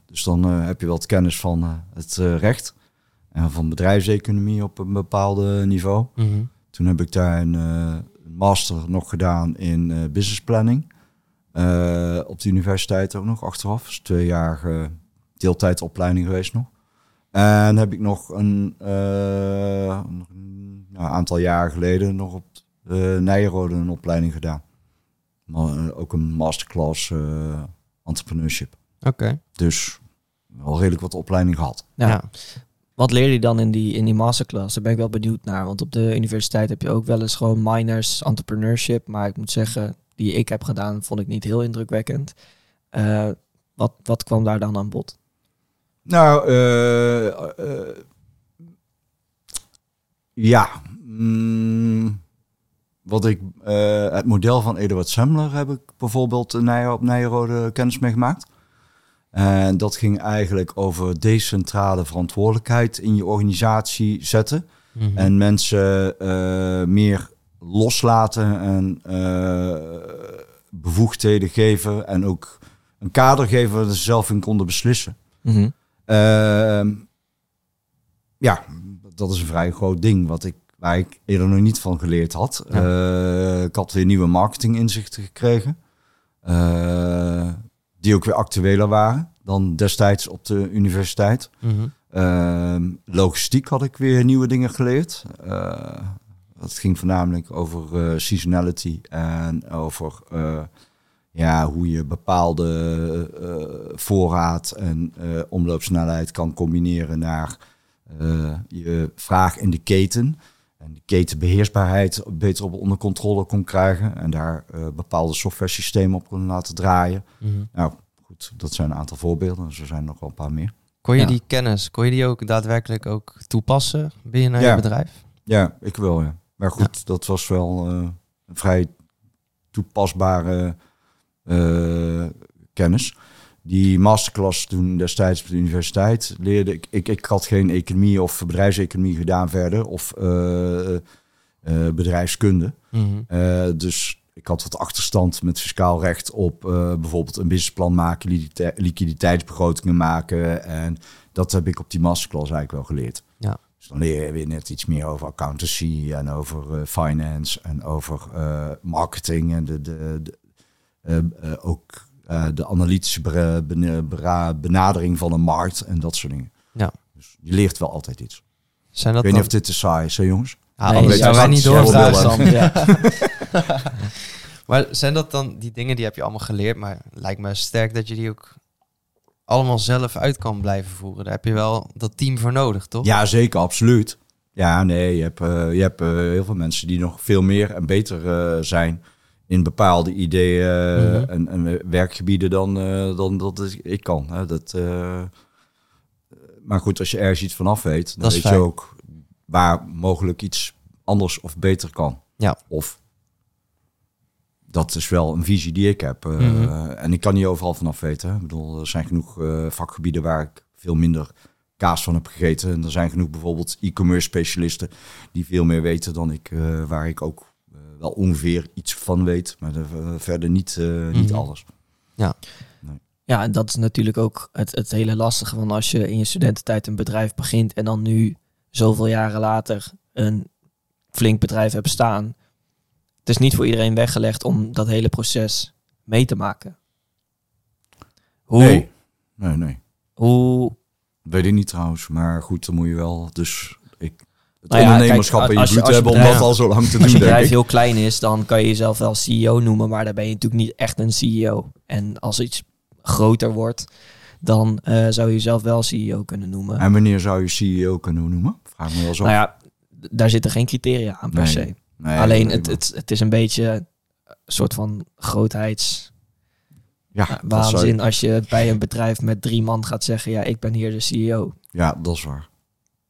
Dus dan heb je wat kennis van het recht en van bedrijfseconomie op een bepaald niveau. Mhm. Toen heb ik daar een, master nog gedaan in business planning. Op de universiteit ook nog achteraf. Dus twee jaar deeltijdopleiding geweest nog. En heb ik nog een, eh, een aantal jaren geleden nog op uh, Nijrode een opleiding gedaan. Maar, eh, ook een masterclass eh, entrepreneurship. Oké. Dus wel redelijk wat opleiding gehad. Ja. Ja. Wat leer je dan in die, in die masterclass? Daar ben ik wel benieuwd naar. Want op de universiteit heb je ook wel eens gewoon minors entrepreneurship. Maar ik moet zeggen, die ik heb gedaan, vond ik niet heel indrukwekkend. Eh, wat, wat kwam daar dan aan bod? Nou, eh, eh, ja. mm, wat ik, eh, het model van Eduard Semler heb ik bijvoorbeeld op Nijrode kennis mee gemaakt. En dat ging eigenlijk over decentrale verantwoordelijkheid in je organisatie zetten. Mhm. En mensen meer loslaten en bevoegdheden geven. En ook een kader geven waar ze zelf in konden beslissen. Mhm. Ja, dat is een vrij groot ding wat ik, waar ik eerder nog niet van geleerd had. Eh, ik had weer nieuwe marketinginzichten gekregen. eh, die ook weer actueler waren dan destijds op de universiteit. Mhm. Ehm, logistiek had ik weer nieuwe dingen geleerd. Eh dat ging voornamelijk over seasonality en over ja, hoe je bepaalde eh, voorraad en eh, omloopsnelheid kan combineren naar eh, je vraag in de keten. En de ketenbeheersbaarheid beter op onder controle kon krijgen. En daar eh, bepaalde software systemen op kon laten draaien. Mhm. Nou goed, dat zijn een aantal voorbeelden. Dus er zijn nog wel een paar meer. Kon je Ja. die kennis, kon je die ook daadwerkelijk ook toepassen binnen Ja. je bedrijf? Ja, ik wel, ja. Maar goed, dat was wel eh, een vrij toepasbare kennis. Die masterclass toen destijds op de universiteit leerde ik... Ik, ik had geen economie of bedrijfseconomie gedaan verder. Of eh, eh, bedrijfskunde. Mhm. Eh, dus ik had wat achterstand met fiscaal recht op eh, bijvoorbeeld een businessplan maken, liquidite- liquiditeitsbegrotingen maken. En dat heb ik op die masterclass eigenlijk wel geleerd. Ja. Dus dan leer je weer net iets meer over accountancy en over eh, finance en over eh, marketing en de, de, de, eh, eh, ook eh, de analytische benadering van een markt en dat soort dingen. Ja. Dus je leert wel altijd iets. Zijn Ik dat weet niet dan... of dit te saai is, hè jongens? Ah, Nee, weet zouden wij niet voorbeelden. ja. Maar zijn dat dan die dingen die heb je allemaal geleerd, maar lijkt me sterk dat je die ook allemaal zelf uit kan blijven voeren. Daar heb je wel dat team voor nodig, toch? Ja, zeker, absoluut. Ja, nee, je hebt, eh, je hebt eh, heel veel mensen die nog veel meer en beter eh, zijn in bepaalde ideeën Mhm. en, en werkgebieden dan, eh, dan dat is- ik kan. Hè. Dat, eh, maar goed, als je ergens iets vanaf weet, dan Dat weet je ook waar mogelijk iets anders of beter kan. Ja. Of dat is wel een visie die ik heb. eh, Mhm. En ik kan niet overal vanaf weten. Ik bedoel, er zijn genoeg vakgebieden waar ik veel minder kaas van heb gegeten. En er zijn genoeg bijvoorbeeld e-commerce specialisten die veel meer weten dan ik, waar ik ook wel ongeveer iets van weet, maar eh, verder niet, eh, niet Mhm. alles. Ja, en dat is natuurlijk ook het, het hele lastige. Want als je in je studententijd een bedrijf begint en dan nu zoveel jaren later een flink bedrijf hebt staan. Het is niet voor iedereen weggelegd om dat hele proces mee te maken. Hoe, Nee, nee, nee. hoe Weet ik niet trouwens, maar goed, dan moet je wel dus het Nou ja, ondernemerschap kijk, in je als je- bloed als je hebben om bedrijf- dat al zo lang te als doen, je denk bedrijf heel klein is, dan kan je jezelf wel CEO noemen, maar dan ben je natuurlijk niet echt een CEO. En als iets groter wordt, dan eh, zou je jezelf wel CEO kunnen noemen. En wanneer zou je CEO kunnen noemen? Vraag me wel zo. Nou ja, daar zitten geen criteria aan per Nee, se. Nee, Alleen nee, het, het, het is een beetje een soort van grootheids ja, je- waanzin als je bij een bedrijf met drie man gaat zeggen, ja, ik ben hier de CEO. ja, dat is waar.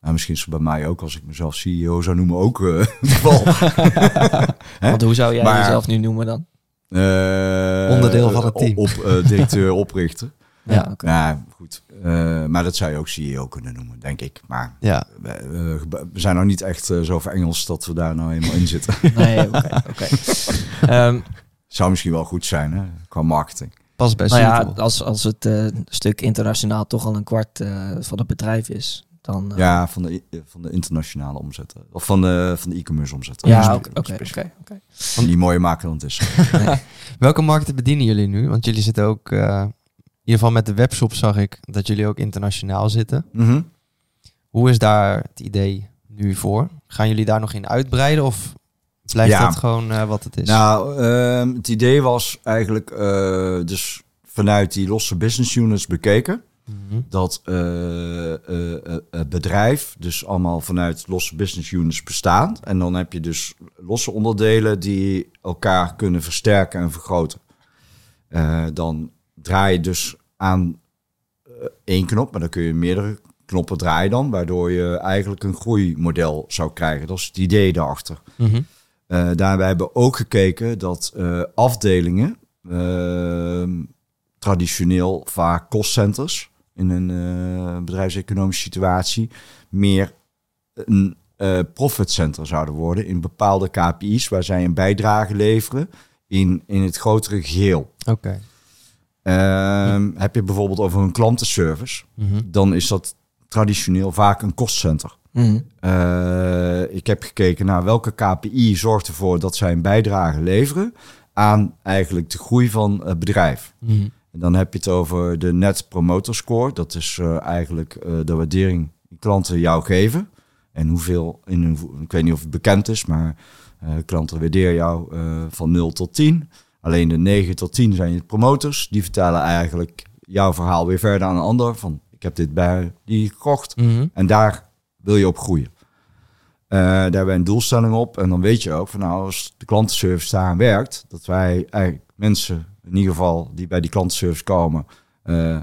En misschien is het bij mij ook, als ik mezelf CEO zou noemen, ook eh. Hè? Want hoe zou jij Maar- jezelf nu noemen dan? Eh, Onderdeel van het team. Op, op, eh, directeur, oprichter. Ja, oké. Ja, goed. Eh, maar dat zou je ook CEO kunnen noemen, denk ik. Maar Ja, we, we- we zijn nog niet echt eh, zo Engels dat we daar nou eenmaal in zitten. Nee, oké, oké. Ehm, zou misschien wel goed zijn, hè, qua marketing. pas bij nou ja, als, als het eh, stuk internationaal toch al een kwart eh, van het bedrijf is, dan... eh, Ja, van de, i- van de internationale omzetten. Of van de, van de e-commerce omzetten. ja, Spe- oké, oké, oké, oké. Die mooier maken dan het is. Welke markten bedienen jullie nu? Want jullie zitten ook, eh, in ieder geval met de webshop zag ik dat jullie ook internationaal zitten. Mhm. Hoe is daar het idee nu voor? Gaan jullie daar nog in uitbreiden of blijft Ja. dat gewoon eh, wat het is? Nou, ehm, het idee was eigenlijk eh, dus vanuit die losse business units bekeken. Mhm. Dat eh, eh, eh, het bedrijf dus allemaal vanuit losse business units bestaan. En dan heb je dus losse onderdelen die elkaar kunnen versterken en vergroten. Dan draai je dus aan één knop, maar dan kun je meerdere knoppen draaien dan. Waardoor je eigenlijk een groeimodel zou krijgen. Dat is het idee daarachter. Eh, daarbij hebben we ook gekeken dat afdelingen ehm, traditioneel vaak kostcenters in een eh, bedrijfseconomische situatie meer een eh profitcenter zouden worden in bepaalde KPI's waar zij een bijdrage leveren in, in het grotere geheel. Oké. Ehm, Heb je bijvoorbeeld over een klantenservice, Mhm. dan is dat traditioneel vaak een kostcenter. Mhm. Eh, ik heb gekeken naar welke KPI zorgt ervoor dat zij een bijdrage leveren aan eigenlijk de groei van het bedrijf. Mhm. En dan heb je het over de Net Promoter Score. Dat is eh, eigenlijk eh, de waardering die klanten jou geven. En hoeveel, in ik weet niet of het bekend is, maar eh, klanten waarderen jou van 0 tot 10. Alleen de 9 tot 10 zijn je promoters. Die vertellen eigenlijk jouw verhaal weer verder aan een ander. Van ik heb dit bij die gekocht. Mhm. En daar wil je op groeien. Eh, daar hebben wij een doelstelling op. En dan weet je ook van nou, als de klantenservice daaraan werkt, dat wij eigenlijk mensen, in ieder geval die bij die klantenservice komen, eh, eh,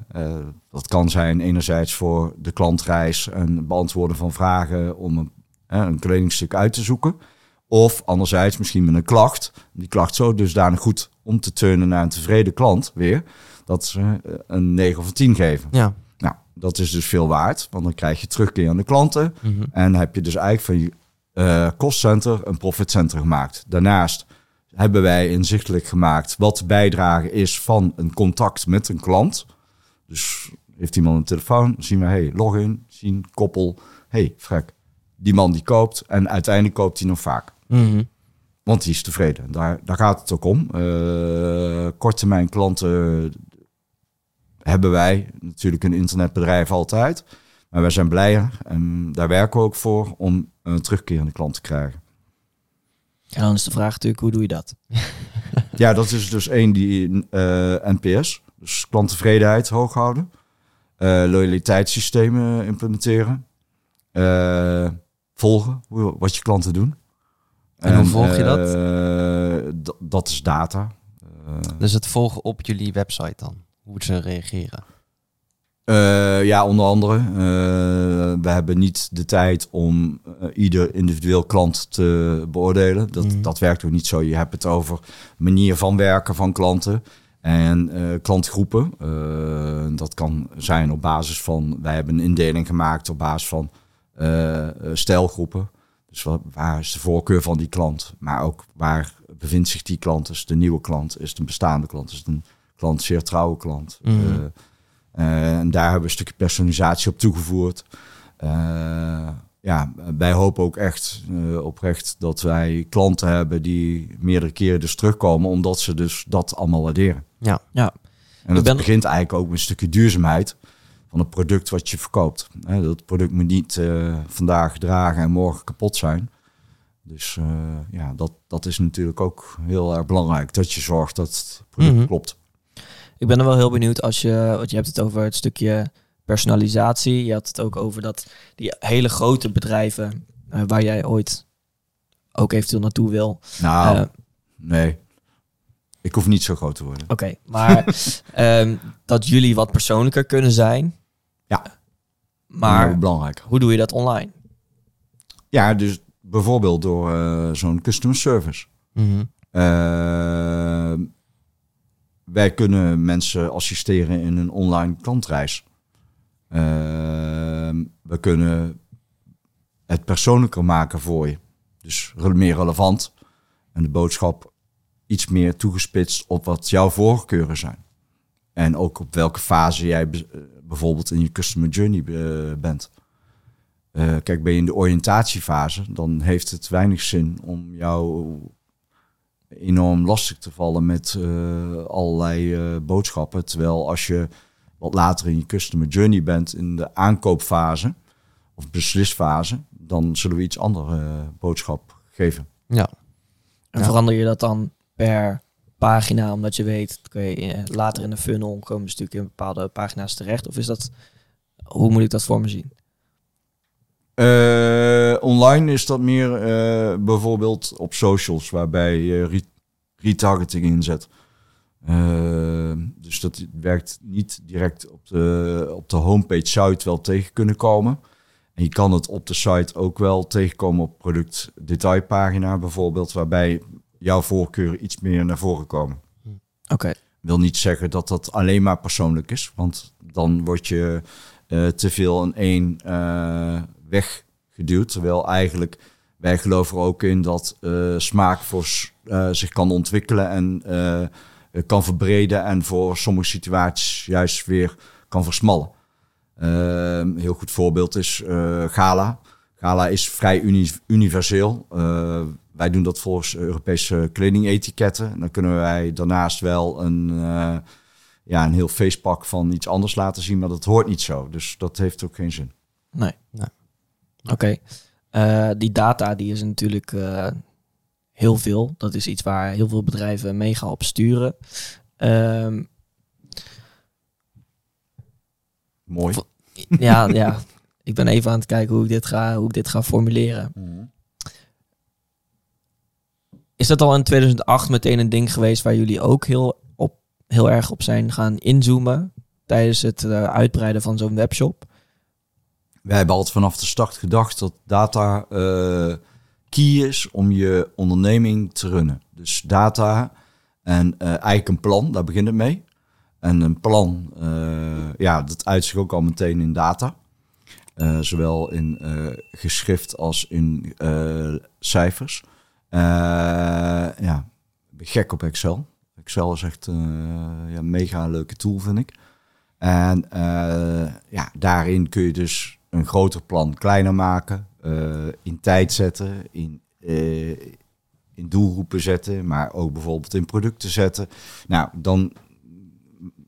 dat kan zijn enerzijds voor de klantreis en beantwoorden van vragen om een, eh, een kledingstuk uit te zoeken. Of anderzijds misschien met een klacht. Die klacht zo dusdanig goed om te turnen naar een tevreden klant weer, dat ze eh, een 9 of een 10 geven. Ja. Nou, dat is dus veel waard, want dan krijg je terugkeer aan de klanten. Mhm. En heb je dus eigenlijk van je kostcenter een profitcenter gemaakt. Daarnaast hebben wij inzichtelijk gemaakt wat de bijdrage is van een contact met een klant. Dus heeft iemand een telefoon, zien we, hey, login, zien, koppel. hey, frek, die man die koopt en uiteindelijk koopt hij nog vaak. Mhm. Want die is tevreden. Daar, daar gaat het ook om. Eh korttermijn klanten hebben wij natuurlijk een internetbedrijf altijd. Maar wij zijn blij en daar werken we ook voor om een terugkerende klant te krijgen. En dan is de vraag natuurlijk, hoe doe je dat? Ja, dat is dus één die eh, NPS, dus klanttevredenheid hoog houden. Eh, loyaliteitssystemen implementeren. Eh, volgen hoe, wat je klanten doen. En hoe volg je dat? dat is data. Dus het volgen op jullie website dan, hoe ze reageren. Eh, ja, onder andere. eh, we hebben niet de tijd om eh, ieder individueel klant te beoordelen. Dat, Mhm. dat werkt ook niet zo. Je hebt het over manier van werken van klanten en klantgroepen. Dat kan zijn op basis van, wij hebben een indeling gemaakt op basis van stijlgroepen. Dus wat, waar is de voorkeur van die klant? Maar ook waar bevindt zich die klant? Is het een nieuwe klant? Is het een bestaande klant? Is het een klant, zeer trouwe klant? Mhm. Eh, en daar hebben we een stukje personalisatie op toegevoegd. Eh, ja, wij hopen ook echt eh, oprecht dat wij klanten hebben die meerdere keren dus terugkomen, omdat ze dus dat allemaal waarderen. Ja. Ja. En dat ben- begint eigenlijk ook met een stukje duurzaamheid van het product wat je verkoopt. Hè, dat product moet niet eh, vandaag gedragen en morgen kapot zijn. Dus eh, ja, dat, dat is natuurlijk ook heel erg belangrijk. Dat je zorgt dat het product Mhm. klopt. Ik ben er wel heel benieuwd als je, want je hebt het over het stukje personalisatie. Je had het ook over dat die hele grote bedrijven eh, waar jij ooit ook eventueel naartoe wil. Nou, Eh, nee. Ik hoef niet zo groot te worden. Oké, maar ehm, dat jullie wat persoonlijker kunnen zijn. Ja. Maar belangrijk. hoe doe je dat online? Ja, dus bijvoorbeeld door eh, zo'n customer service. Eh, wij kunnen mensen assisteren in een online klantreis. Eh, we kunnen het persoonlijker maken voor je. Dus meer relevant. En de boodschap iets meer toegespitst op wat jouw voorkeuren zijn. En ook op welke fase jij eh, bijvoorbeeld in je customer journey eh, bent. Eh, kijk, ben je in de oriëntatiefase, dan heeft het weinig zin om jou enorm lastig te vallen met eh, allerlei eh, boodschappen. Terwijl als je wat later in je customer journey bent, in de aankoopfase of beslisfase, dan zullen we iets andere eh, boodschap geven. Ja. En Ja. verander je dat dan per pagina, omdat je weet, eh, later in de funnel komen ze natuurlijk in bepaalde pagina's terecht? Of is dat, hoe moet ik dat voor me zien? Eh, online is dat meer eh, bijvoorbeeld op socials, waarbij je re- retargeting inzet. Eh, dus dat werkt niet direct op de, op de homepage het wel tegen kunnen komen. En je kan het op de site ook wel tegenkomen op product detailpagina bijvoorbeeld, waarbij jouw voorkeuren iets meer naar voren komen. Oké, wil niet zeggen dat dat alleen maar persoonlijk is, want dan word je te veel in één weg geduwd. Terwijl eigenlijk wij geloven er ook in dat eh, smaak voor eh, zich kan ontwikkelen en eh, kan verbreden en voor sommige situaties juist weer kan versmallen. Eh, een heel goed voorbeeld is Gala. Gala is vrij uni- universeel. Wij doen dat volgens Europese kledingetiketten. En dan kunnen wij daarnaast wel een, ja, een heel feestpak van iets anders laten zien, maar dat hoort niet zo. Dus dat heeft ook geen zin. Nee. Oké, Eh, die data die is natuurlijk eh, heel veel. Dat is iets waar heel veel bedrijven mega op sturen. Ehm, Mooi. ja, ja, ik ben even aan het kijken hoe ik dit ga, hoe ik dit ga formuleren. Is dat al in 2008 meteen een ding geweest waar jullie ook heel, op, heel erg op zijn gaan inzoomen tijdens het eh, uitbreiden van zo'n webshop? Wij hebben altijd vanaf de start gedacht dat data eh, key is om je onderneming te runnen. Dus data en eh, eigenlijk een plan, daar begint het mee. En een plan, eh, ja, dat uit zich ook al meteen in data. Zowel in geschrift als in cijfers. Ja, ik ben gek op Excel. Excel is echt ja, een mega leuke tool, vind ik. En ja, daarin kun je dus een groter plan kleiner maken, eh, in tijd zetten, in, eh, in doelgroepen zetten, maar ook bijvoorbeeld in producten zetten. Nou, dan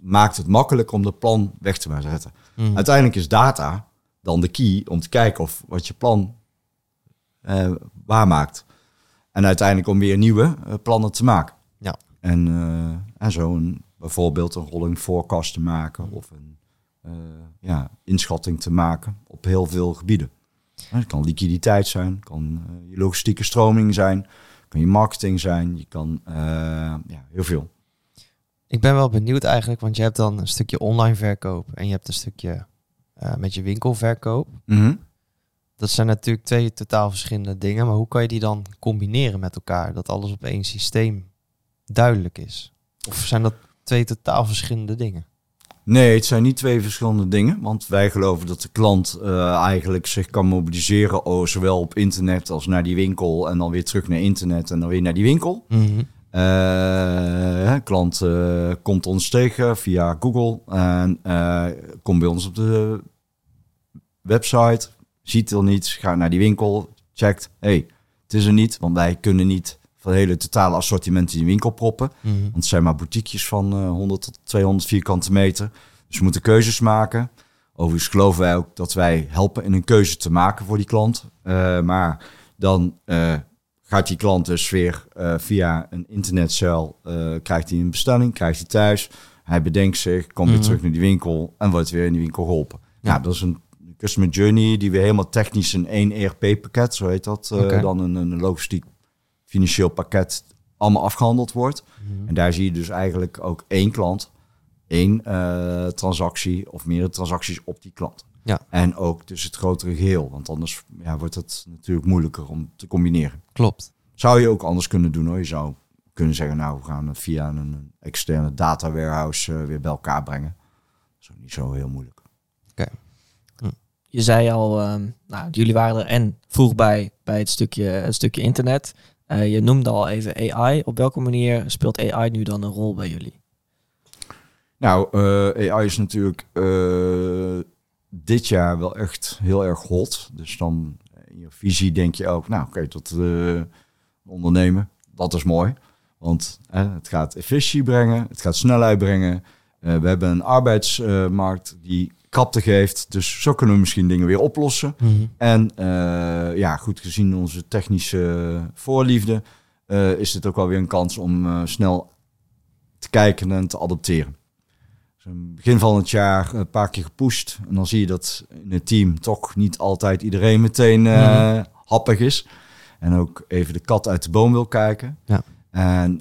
maakt het makkelijk om dat plan weg te zetten. Mhm. Uiteindelijk is data dan de key om te kijken of wat je plan eh waarmaakt. En uiteindelijk om weer nieuwe plannen te maken. Ja. En, en zo een, bijvoorbeeld een rolling forecast te maken of een ja, inschatting te maken op heel veel gebieden. Het kan liquiditeit zijn, kan eh, je logistieke stroming zijn, kan je marketing zijn, je kan eh, ja, heel veel. Ik ben wel benieuwd eigenlijk, want je hebt dan een stukje online verkoop en je hebt een stukje eh, met je winkelverkoop. Mhm. Dat zijn natuurlijk twee totaal verschillende dingen, maar hoe kan je die dan combineren met elkaar? Dat alles op één systeem duidelijk is. Of zijn dat twee totaal verschillende dingen? Nee, het zijn niet twee verschillende dingen. Want wij geloven dat de klant eh, eigenlijk zich kan mobiliseren, oh, zowel op internet als naar die winkel. En dan weer terug naar internet en dan weer naar die winkel. Eh, klant eh, komt ons tegen via Google en komt bij ons op de website, ziet er niets, gaat naar die winkel, checkt, hey, het is er niet, want wij kunnen niet van het hele totale assortiment in die winkel proppen. Mhm. Want het zijn maar boutiquejes van eh, 100 tot 200 vierkante meter. Dus we moeten keuzes maken. Overigens geloven wij ook dat wij helpen in een keuze te maken voor die klant. Eh, maar dan eh, gaat die klant dus weer eh, via een internetcel, eh, krijgt hij een bestelling, krijgt hij thuis. Hij bedenkt zich, komt weer Mhm. terug naar die winkel en wordt weer in die winkel geholpen. Ja, Ja. dat is een customer journey die we helemaal technisch in één ERP-pakket, zo heet dat, eh, dan een, een logistiek financieel pakket allemaal afgehandeld wordt. Mhm. En daar zie je dus eigenlijk ook één klant, één eh, transactie of meerdere transacties op die klant. Ja. En ook dus het grotere geheel, want anders ja, wordt het natuurlijk moeilijker om te combineren. Klopt. Zou je ook anders kunnen doen hoor. Je zou kunnen zeggen, nou we gaan het via een, externe data warehouse eh, weer bij elkaar brengen. Dat is ook niet zo heel moeilijk. Je zei al, ehm, nou, jullie waren er en vroeg bij bij het stukje, het stukje internet. Eh, je noemde al even AI. Op welke manier speelt AI nu dan een rol bij jullie? Nou, eh, AI is natuurlijk eh, dit jaar wel echt heel erg hot. Dus dan in je visie denk je ook, nou oké, tot eh, ondernemen, dat is mooi. Want het gaat efficiëntie brengen, het gaat snelheid brengen. We hebben een arbeidsmarkt die krapte geeft. Dus zo kunnen we misschien dingen weer oplossen. Mhm. En eh, ja, goed gezien onze technische voorliefde, eh, is dit ook wel weer een kans om eh, snel te kijken en te adopteren. Dus begin van het jaar een paar keer gepusht. En dan zie je dat in het team toch niet altijd iedereen meteen Mhm. happig is. En ook even de kat uit de boom wil kijken. Ja. En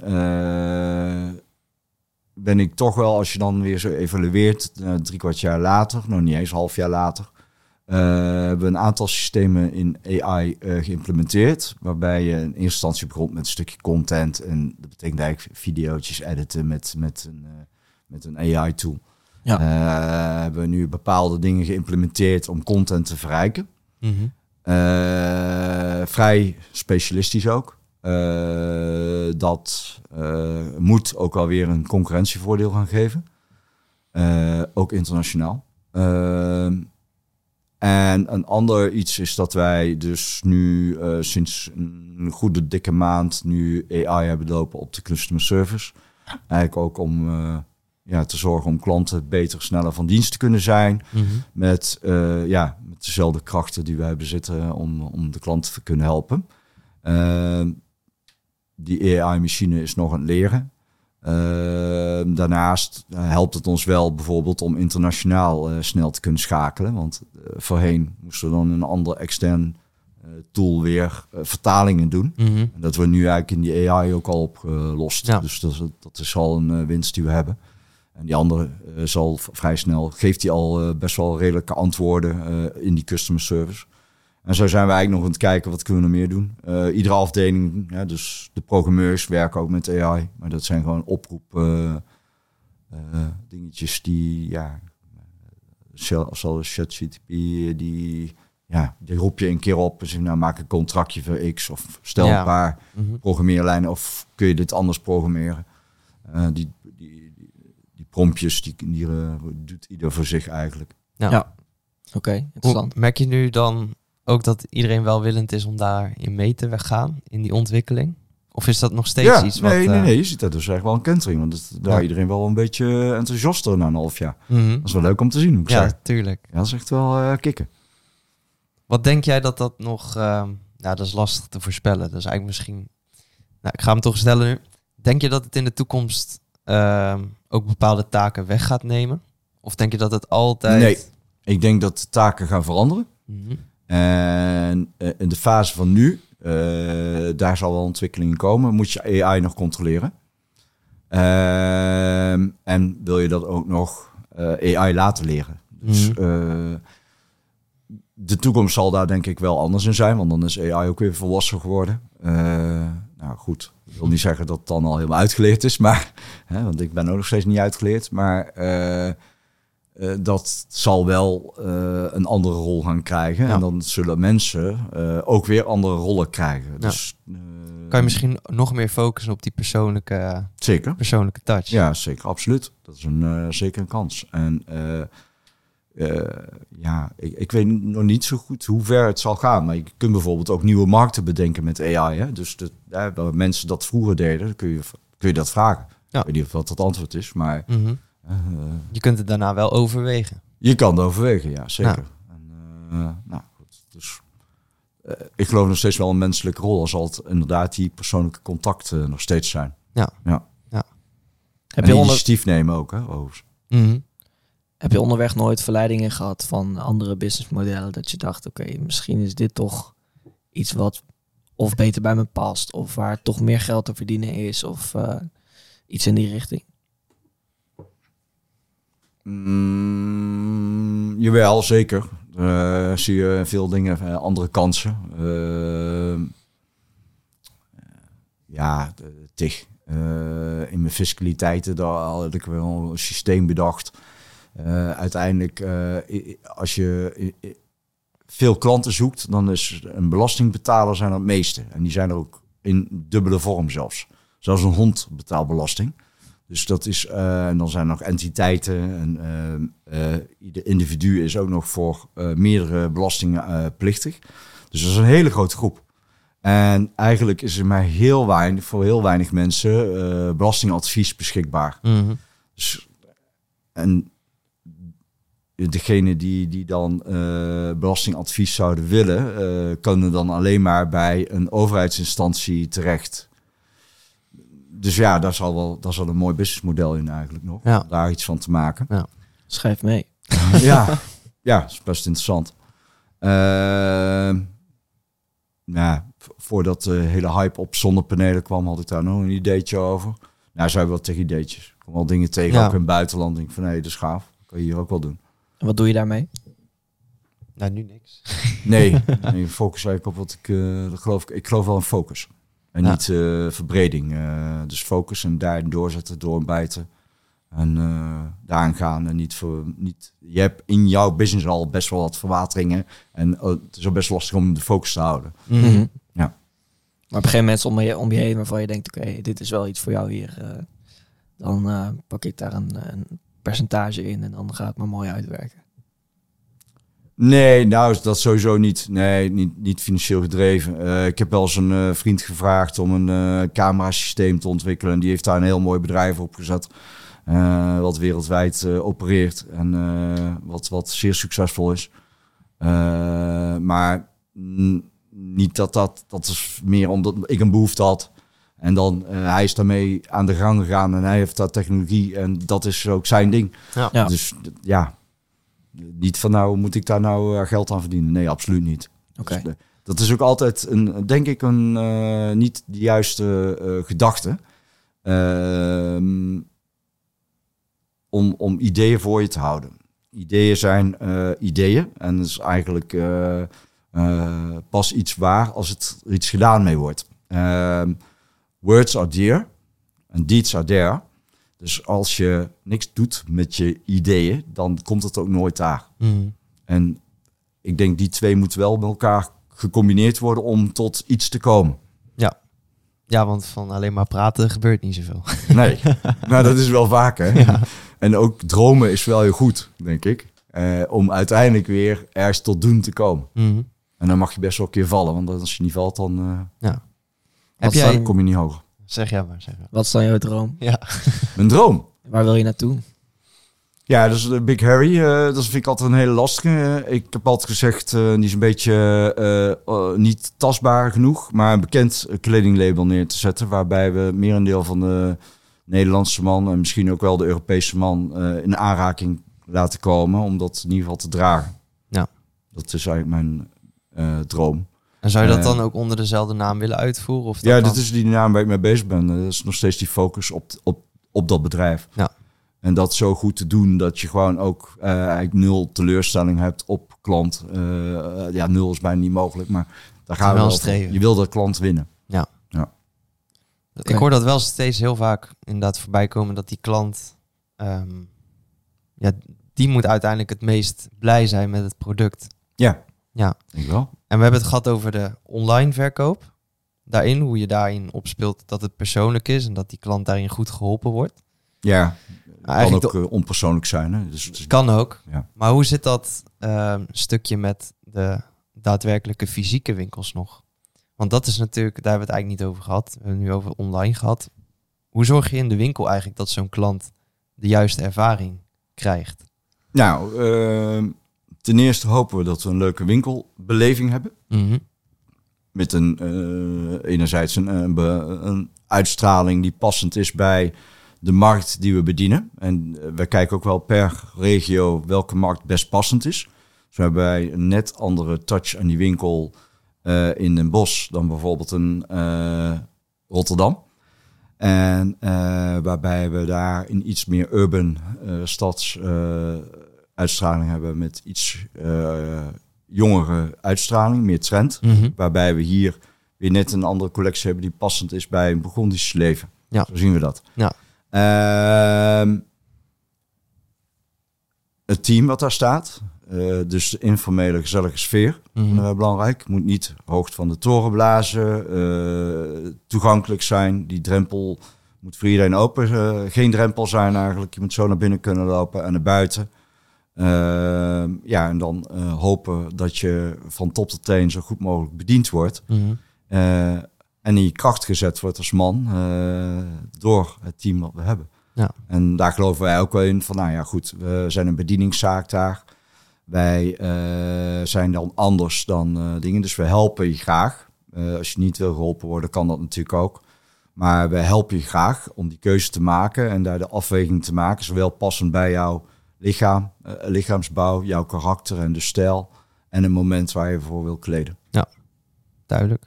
ben ik toch wel, als je dan weer zo evalueert, eh, drie kwart jaar later, nog niet eens een half jaar later, eh, hebben we een aantal systemen in AI eh, geïmplementeerd. Waarbij je in eerste instantie begon met een stukje content. En dat betekent eigenlijk video's editen met, met, een, met een AI-tool. Ja. hebben we nu bepaalde dingen geïmplementeerd om content te verrijken. Mhm. Vrij specialistisch ook. Eh, dat eh, moet ook alweer een concurrentievoordeel gaan geven. Eh, ook internationaal. En een ander iets is dat wij dus nu sinds een goede dikke maand nu AI hebben lopen op de customer service. Eigenlijk ook om ja, te zorgen om klanten beter, sneller van dienst te kunnen zijn Mhm. met, ja, met dezelfde krachten die wij bezitten om, om de klant te kunnen helpen. Die AI-machine is nog aan het leren. Eh, daarnaast eh, helpt het ons wel bijvoorbeeld om internationaal eh, snel te kunnen schakelen. Want eh, voorheen moesten we dan een ander extern tool weer vertalingen doen. Mhm. En dat we nu eigenlijk in die AI ook al opgelost. Ja. Dus dat, is- dat is al een winst die we hebben. En die andere zal vrij snel, geeft hij al best wel redelijke antwoorden in die customer service. En zo zijn we eigenlijk nog aan het kijken, wat kunnen we nog meer doen. Eh, iedere afdeling, ja, dus de programmeurs werken ook met AI. Maar dat zijn gewoon oproep eh, eh, dingetjes die, ja, zelfs zoals ChatGPT, die, ja, die roep je een keer op en zeg, nou maak een contractje voor X of stel Ja. een paar Mhm. programmeerlijnen of kun je dit anders programmeren. Eh, die, die, die, die promptjes, die, die doet ieder voor zich eigenlijk. Ja. Ja. Oké, Hoe, interessant. merk je nu dan ook dat iedereen welwillend is om daarin mee te gaan, in die ontwikkeling? Of is dat nog steeds ja, iets wat... nee, nee, eh, nee, je ziet dat dus echt wel een kentering. Want het, daar Ja. iedereen wel een beetje enthousiaster na een half jaar. mhm. Dat is wel leuk om te zien, moet ik Ja, zeggen. tuurlijk. Ja, dat is echt wel eh, kicken. Wat denk jij dat dat nog... ehm, nou, dat is lastig te voorspellen. Dat is eigenlijk misschien... Nou, ik ga hem toch stellen nu. Denk je dat het in de toekomst ehm, ook bepaalde taken weg gaat nemen? Of denk je dat het altijd... Nee. Ik denk dat de taken gaan veranderen. Mhm. En eh, in de fase van nu, eh, daar zal wel ontwikkeling komen, moet je AI nog controleren. Ehm, en wil je dat ook nog eh, AI laten leren. Dus Mhm. de toekomst zal daar denk ik wel anders in zijn, want dan is AI ook weer volwassen geworden. Nou goed, ik wil niet zeggen dat het dan al helemaal uitgeleerd is, maar, hè, want ik ben ook nog steeds niet uitgeleerd. Maar eh, dat zal wel eh, een andere rol gaan krijgen. Ja. En dan zullen mensen eh, ook weer andere rollen krijgen. Dus, eh, Kan je misschien nog meer focussen op die persoonlijke, Zeker. persoonlijke touch? Ja, zeker, absoluut. Dat is een, zeker een kans. En ja, ik, ik weet nog niet zo goed hoe ver het zal gaan. Maar je kunt bijvoorbeeld ook nieuwe markten bedenken met AI. Hè? Dus de, ja, waar mensen dat vroeger deden, kun je, kun je dat vragen. Ja. Ik weet niet of dat het antwoord is, maar eh, Je kunt het daarna wel overwegen. je kan het overwegen, ja, zeker. En, eh, nou, goed, dus, eh, ik geloof nog steeds wel een menselijke rol. Als het inderdaad die persoonlijke contacten nog steeds zijn. Ja. ja. Heb en je, onder, initiatief nemen ook, hè? overigens. Mhm. heb je onderweg nooit verleidingen gehad van andere businessmodellen? Dat je dacht, oké, misschien is dit toch iets wat of beter bij me past. Of waar toch meer geld te verdienen is. Of eh, iets in die richting. Mm, jawel, zeker. Eh, zie je veel dingen, eh, andere kansen. Eh, ja, tig. Eh, in mijn fiscaliteiten, daar had ik wel een systeem bedacht. Uiteindelijk, als je veel klanten zoekt, dan is een belastingbetaler zijn het meeste. En die zijn er ook in dubbele vorm zelfs. Zelfs een hond betaalt belasting. Dus dat is, eh, en dan zijn er nog entiteiten en eh, ieder individu is ook nog voor meerdere belastingen plichtig. Dus dat is een hele grote groep. En eigenlijk is er maar heel weinig, voor heel weinig mensen belastingadvies beschikbaar. Dus, en degene die, die dan belastingadvies zouden willen, kunnen dan alleen maar bij een overheidsinstantie terecht. Dus ja, daar zal wel daar zal een mooi businessmodel in eigenlijk nog. Ja. Om daar iets van te maken. Schrijf mee. ja, ja, is best interessant. Ehm, nou, voordat de hele hype op zonnepanelen kwam, had ik daar nog een ideetje over. Nou, zijn wel tegen ideetjes. Ik kom wel dingen tegen, Ja. ook in het buitenland. Denk ik van, hé, dat is gaaf. kan je hier ook wel doen. En wat doe je daarmee? Nou, nu niks. Nee, nee focus eigenlijk op wat ik, eh, dat geloof ik, ik geloof wel in focus. En Ja. niet eh, verbreding. Eh, dus focus en daarin doorzetten, doorbijten. En eh daaraan gaan en niet voor niet. Je hebt in jouw business al best wel wat verwateringen. En het is ook best lastig om de focus te houden. Mhm. Maar op een gegeven moment om je, om je heen waarvan je denkt, oké, dit is wel iets voor jou hier. eh, dan eh, pak ik daar een, een percentage in en dan gaat het maar mooi uitwerken. Nee, nou is dat sowieso niet. Nee, niet, niet financieel gedreven. Eh, ik heb wel eens een eh, vriend gevraagd om een eh camerasysteem te ontwikkelen. En die heeft daar een heel mooi bedrijf op gezet. eh, wat wereldwijd eh, opereert en eh, wat, wat zeer succesvol is. Eh, maar niet dat dat, dat is meer omdat ik een behoefte had. En dan, eh, hij is daarmee aan de gang gegaan en hij heeft dat technologie en dat is ook zijn ding. Ja. Ja. Dus ja, niet van nou moet ik daar nou eh, geld aan verdienen. Nee, absoluut niet. Oké. Dus, eh, dat is ook altijd een, denk ik, een eh, niet de juiste eh, gedachte. Ehm, om, om ideeën voor je te houden. Ideeën zijn ideeën. En dat is eigenlijk pas iets waar als het er iets gedaan mee wordt. Ehm, words are dear and deeds are there. Dus als je niks doet met je ideeën, dan komt het ook nooit daar. Mhm. En ik denk die twee moeten wel met elkaar gecombineerd worden om tot iets te komen. Ja, want van alleen maar praten gebeurt niet zoveel. Nee, nou dat is wel vaak hè. En ook dromen is wel heel goed, denk ik. eh, om uiteindelijk weer ergens tot doen te komen. Mhm. En dan mag je best wel een keer vallen, want als je niet valt, dan eh, Ja. Heb jij... kom je niet hoger. Zeg jij maar, zeg maar. Wat is dan jouw droom? Ja. Mijn droom. Waar wil je naartoe? Ja, dus de Big Harry, eh, dat vind ik altijd een hele lastige. Ik heb altijd gezegd, eh, die is een beetje eh, eh, niet tastbaar genoeg, maar een bekend kledinglabel neer te zetten, waarbij we merendeel van de Nederlandse man en misschien ook wel de Europese man eh, in aanraking laten komen, om dat in ieder geval te dragen. Ja. Dat is eigenlijk mijn eh, droom. En zou je dat Eh. dan ook onder dezelfde naam willen uitvoeren? Of dat Ja, dan- dit is die naam waar ik mee bezig ben. Dat is nog steeds die focus op, op, op dat bedrijf. Ja. En dat zo goed te doen dat je gewoon ook eh, eigenlijk nul teleurstelling hebt op klant. Eh, ja, nul is bijna niet mogelijk, maar daar gaan we wel streven. Je wil de klant winnen. Ik hoor dat wel steeds heel vaak inderdaad voorbij komen dat die klant, ehm, ja, die moet uiteindelijk het meest blij zijn met het product. Ja. Ja. Ik wel. En we hebben het gehad over de online verkoop. Daarin, hoe je daarin opspeelt dat het persoonlijk is en dat die klant daarin goed geholpen wordt. Ja, kan ook eh, onpersoonlijk zijn. Hè? Dus het is- Kan ook. Ja. Maar hoe zit dat ehm, stukje met de daadwerkelijke fysieke winkels nog? Want dat is natuurlijk, daar hebben we het eigenlijk niet over gehad. We hebben het nu over online gehad. Hoe zorg je in de winkel eigenlijk dat zo'n klant de juiste ervaring krijgt? Nou, ehm, ten eerste hopen we dat we een leuke winkelbeleving hebben. Mhm. Met een, eh, enerzijds een, een, be- een uitstraling die passend is bij de markt die we bedienen. En eh, wij kijken ook wel per regio welke markt best passend is. Zo hebben wij een net andere touch aan die winkel eh, in Den Bosch dan bijvoorbeeld in eh, Rotterdam. En eh, waarbij we daar een iets meer urban eh, stads eh, uitstraling hebben met iets eh, jongere uitstraling, meer trend. Mhm. Waarbij we hier weer net een andere collectie hebben die passend is bij een Burgondisch leven. Ja. Zo zien we dat. Ja. Ehm, het team wat daar staat. eh, dus de informele, gezellige sfeer. Mhm. eh, belangrijk. Moet niet hoogte van de toren blazen. toegankelijk zijn. Die drempel moet voor iedereen open. geen drempel zijn eigenlijk. Je moet zo naar binnen kunnen lopen en naar buiten. Ehm, ja, en dan eh, hopen dat je van top tot teen zo goed mogelijk bediend wordt. Mhm. Eh, en in je kracht gezet wordt als man eh, door het team wat we hebben. Ja. En daar geloven wij ook wel in van, nou ja goed, we zijn een bedieningszaak daar. Wij zijn dan anders dan dingen, dus we helpen je graag. Als je niet wil geholpen worden, kan dat natuurlijk ook. Maar we helpen je graag om die keuze te maken en daar de afweging te maken, zowel passend bij jouw lichaam, eh, lichaamsbouw, jouw karakter en de stijl en het moment waar je voor wil kleden. Duidelijk.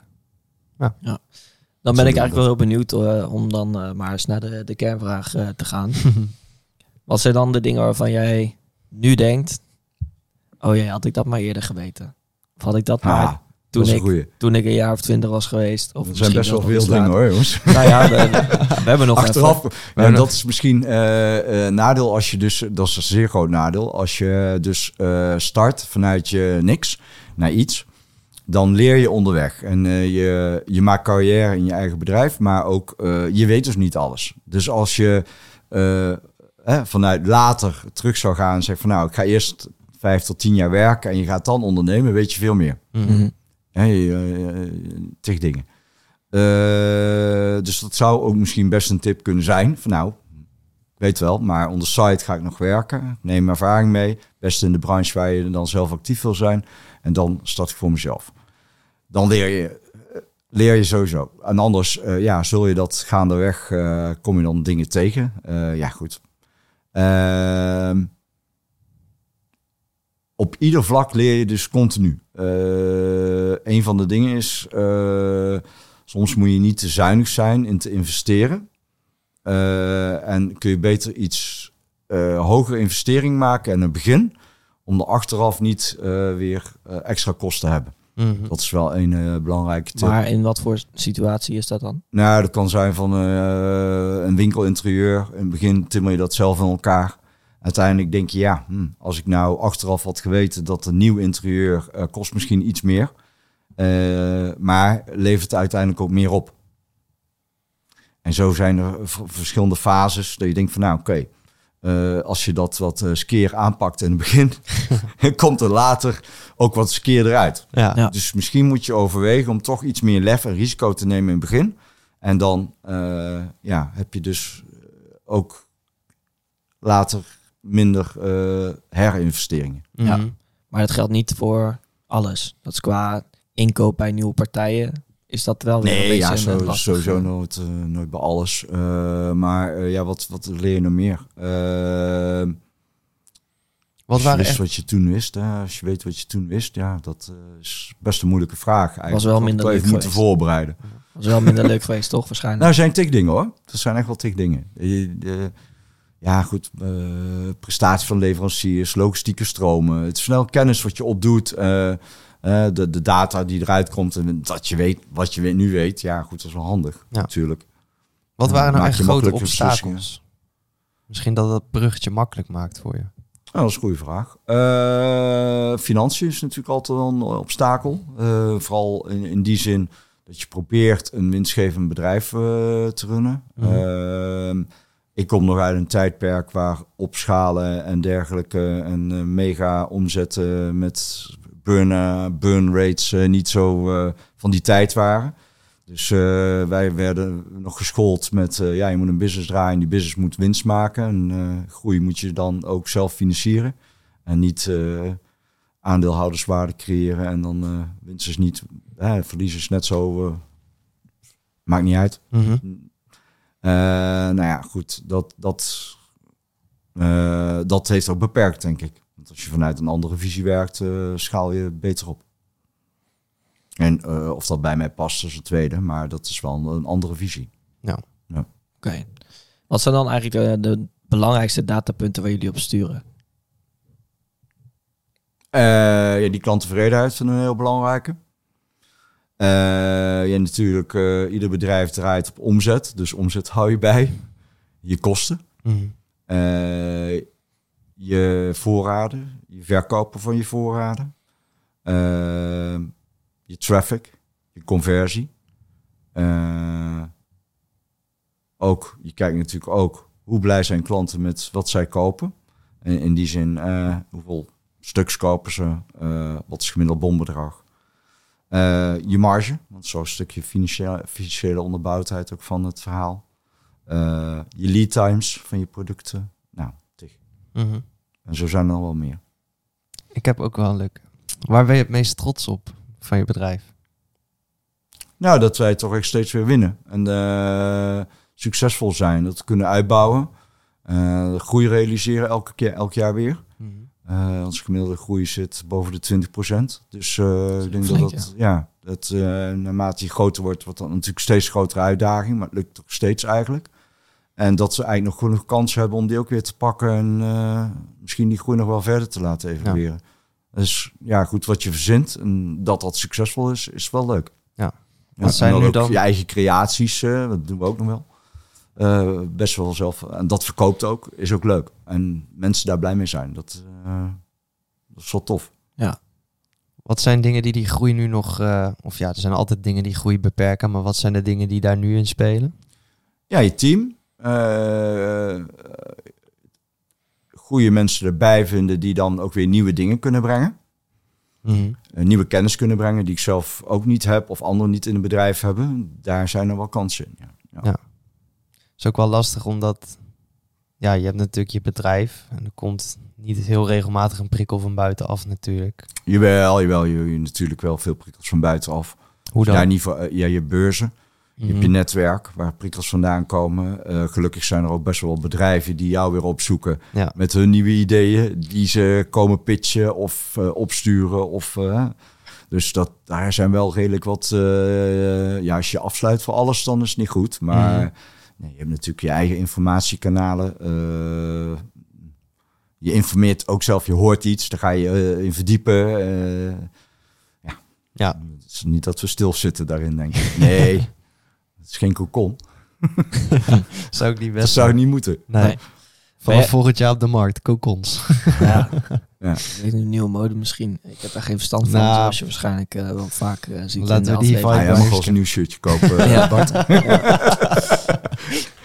Dan Zo ben ik eigenlijk wel heel benieuwd eh, om dan eh, maar eens naar de, de kernvraag eh, te gaan. Wat zijn dan de dingen waarvan jij nu denkt... Oh ja, had ik dat maar eerder geweten? Of had ik dat maar toen, dat ik, goeie. toen ik een jaar of twintig was geweest? Of Er zijn best wel veel dingen hoor, jongens. Nou ja, we, we hebben nog Achteraf, even. ja, hebben dat is misschien eh, nadeel als je dus, dat is een zeer groot nadeel, als je dus eh, start vanuit je niks naar iets, dan leer je onderweg. En je, je maakt carrière in je eigen bedrijf, maar ook je weet dus niet alles. Dus als je eh, vanuit later terug zou gaan en zegt van nou, ik ga eerst vijf tot tien jaar werken en je gaat dan ondernemen, weet je veel meer. Mhm. Hè, je, eh, tig dingen. Eh, dus dat zou ook misschien best een tip kunnen zijn. Van nou, weet wel, maar on the site ga ik nog werken. Neem ervaring mee. Best in de branche waar je dan zelf actief wil zijn. En dan start ik voor mezelf. Dan leer je, eh, leer je sowieso. En anders, ja, zul je dat gaandeweg, eh kom je dan dingen tegen. Ja, goed. Ehm, op ieder vlak leer je dus continu. Eh, een van de dingen is, eh, soms moet je niet te zuinig zijn in te investeren. Eh, en kun je beter iets hogere investering maken en een begin, om er achteraf niet weer extra kosten te hebben. Mhm. Dat is wel een belangrijke tip. Maar in wat voor situatie is dat dan? Nou, dat kan zijn van een winkelinterieur. In het begin timmer je dat zelf in elkaar. Uiteindelijk denk je, ja, hm, als ik nou achteraf had geweten dat een nieuw interieur eh, kost misschien iets meer. Eh, maar levert uiteindelijk ook meer op. En zo zijn er verschillende fases dat je denkt van, nou oké, eh, als je dat wat skeer aanpakt in het begin, komt er later ook wat skeer eruit. Ja. Ja. Dus misschien moet je overwegen om toch iets meer lef en risico te nemen in het begin. En dan eh, ja, heb je dus ook later minder eh, herinvesteringen. Ja. Mhm. Maar dat geldt niet voor alles. Dat is qua inkoop bij nieuwe partijen. Is dat wel weer een Nee, ja, zo, sowieso nooit, eh, nooit bij alles. Eh, maar ja, wat, wat leer je nog meer? Wat als je waren wist echt... wat je toen wist, hè? als je weet wat je toen wist, ja, dat eh, is best een moeilijke vraag. Eigenlijk. Was wel minder even leuk moeten geweest. voorbereiden. Dat is wel minder leuk geweest, toch? Waarschijnlijk. Nou, er zijn tig dingen hoor. Er zijn echt wel tig dingen. Je- ja, goed. eh prestatie van leveranciers, logistieke stromen. Het is snel kennis wat je opdoet. eh, de, de data die eruit komt. En dat je weet wat je nu weet. Ja, goed, dat is wel handig. Ja. Natuurlijk. Wat waren nou echt grote obstakels? Misschien dat dat bruggetje makkelijk maakt voor je. dat is een goede vraag. Uh, financiën is natuurlijk altijd een obstakel. Uh, vooral in, in die zin dat je probeert een winstgevend bedrijf uh, te runnen. Mm ik kom nog uit een tijdperk waar opschalen en dergelijke en mega omzetten met burn, burn rates niet zo van die tijd waren. Dus uh, wij werden nog geschoold met, uh, ja, je moet een business draaien, die business moet winst maken. En uh, groei moet je dan ook zelf financieren. En niet aandeelhouderswaarde creëren en dan winst is niet, verlies is net zo, maakt niet uit. Mm -hmm. Nou ja, goed, dat, dat, dat heeft ook beperkt, denk ik. Want als je vanuit een andere visie werkt, schaal je beter op. En of dat bij mij past, is het tweede. Maar dat is wel een, andere visie. Ja. ja. Oké. Wat zijn dan eigenlijk de, de, belangrijkste datapunten waar jullie op sturen? Ja, die klanttevredenheid ik een heel belangrijke. Uh, ja, natuurlijk, ieder bedrijf draait op omzet. Dus omzet hou je bij. Je kosten. Mm. je voorraden. Je verkopen van je voorraden je traffic, je conversie. Ook, je kijkt natuurlijk ook hoe blij zijn klanten met wat zij kopen. In, in die zin, uh, hoeveel stuks kopen ze, uh, wat is gemiddeld bombedrag. Je marge, want zo'n stukje financiële, financiële onderbouwdheid ook van het verhaal. je lead times van je producten. Nou, tig. Mm En zo zijn er nog wel meer. Ik heb ook wel een leuk. Waar ben je het meest trots op? van je bedrijf? Nou, dat wij toch echt steeds weer winnen. En uh, succesvol zijn. Dat kunnen uitbouwen. Uh, groei realiseren elke keer, elk jaar weer. Mm -hmm. onze gemiddelde groei zit boven de 20%. Dus ik denk dat dat, ja, dat naarmate je groter wordt, wordt dat natuurlijk steeds grotere uitdaging. Maar het lukt toch steeds eigenlijk. En dat ze eigenlijk nog genoeg kans hebben om die ook weer te pakken. En misschien die groei nog wel verder te laten evalueren. Dus ja, goed, wat je verzint en dat dat succesvol is, is wel leuk. Ja. Wat zijn nu dan? Je eigen creaties, uh, dat doen we ook nog wel. Uh, best wel zelf. En dat verkoopt ook, is ook leuk. En mensen daar blij mee zijn, dat, uh, dat is wel tof. Ja. Wat zijn dingen die die groei nu nog, of ja, er zijn altijd dingen die groei beperken, maar wat zijn de dingen die daar nu in spelen? Ja, je team goede mensen erbij vinden die dan ook weer nieuwe dingen kunnen brengen. Mm nieuwe kennis kunnen brengen die ik zelf ook niet heb of anderen niet in het bedrijf hebben. Daar zijn er wel kansen in. Ja. ja. ja. Is ook wel lastig omdat ja, je hebt natuurlijk je bedrijf en er komt niet heel regelmatig een prikkel van buitenaf natuurlijk. Jawel, jawel, je, je natuurlijk wel veel prikkels van buitenaf. Hoe dan? Ja, niet voor, uh, ja, je beurzen. Je hebt je mhm. netwerk waar prikkels vandaan komen. Uh, gelukkig zijn er ook best wel bedrijven die jou weer opzoeken met hun nieuwe ideeën die ze komen pitchen of uh, opsturen. Of, uh, dus dat, daar zijn wel redelijk wat. ja, als je afsluit voor alles, dan is het niet goed. Maar mm. Nee, je hebt natuurlijk je eigen informatiekanalen. je informeert ook zelf, je hoort iets, daar ga je in verdiepen. ja. ja. Het is niet dat we stilzitten daarin, denk ik. Nee. is geen cocon. zou ik niet best Dat zou niet moeten. Nee. Vanaf volgend jaar op de markt, cocons. ja. ja. Weet een nieuwe mode misschien. Ik heb daar geen verstand van, nou, zoals je waarschijnlijk uh, wel vaak uh, ziet Laten we die van ah, ja, mag wel een nieuw shirtje kopen, ja. Bart.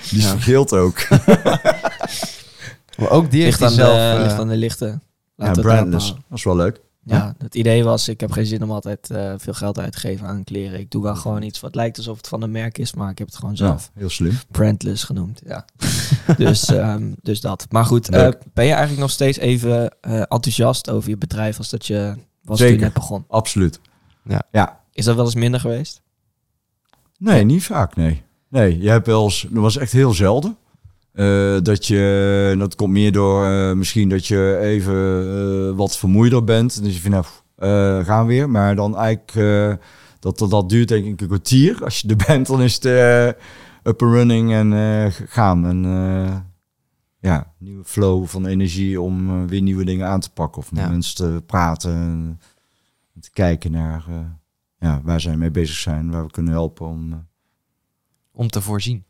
Die scheelt ook. maar ook die ligt aan, zelf, de, ligt aan de lichten. ja, brandless. Dat is wel leuk. Ja, het idee was, ik heb geen zin om altijd uh, veel geld uit te geven aan kleren. Ik doe wel gewoon iets wat lijkt alsof het van een merk is, maar ik heb het gewoon zelf. Ja, heel slim. Brandless genoemd, ja. dus, um, dus dat. Maar goed, uh, ben je eigenlijk nog steeds even uh, enthousiast over je bedrijf als dat je was Zeker. toen net begon? absoluut. Ja. ja. Is dat wel eens minder geweest? Nee, niet vaak, nee. Nee, je hebt wel eens, dat was echt heel zelden. Uh, dat je, dat komt meer door uh, misschien dat je even uh, wat vermoeider bent. Dus je vindt, nou, gaan weer. Maar dan eigenlijk, dat, dat, dat duurt denk ik een kwartier. Als je er bent, dan is het up and running en gaan. En ja, nieuwe flow van energie om weer nieuwe dingen aan te pakken. Of met ja. mensen te praten en te kijken naar ja, waar zij mee bezig zijn. Waar we kunnen helpen om... om te voorzien.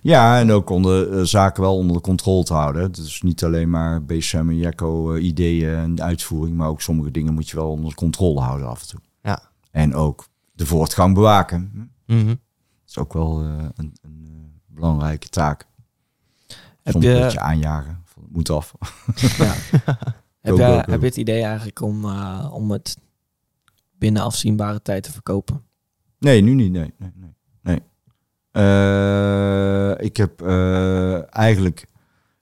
Ja, en ook om de eh, zaken wel onder de controle te houden. Dus niet alleen maar BSM en Jacco eh, ideeën en uitvoering, maar ook sommige dingen moet je wel onder controle houden af en toe. Ja. En ook de voortgang bewaken. Hm? Mhm. Dat is ook wel eh, een, een belangrijke taak. Heb Soms een je, beetje aanjagen. Van, Het moet af. ja. heb, Go, je, go, go. heb je het idee eigenlijk om, eh, om het binnen afzienbare tijd te verkopen? Nee, nu niet. Nee, nee, nee. Eh, ik heb eh, eigenlijk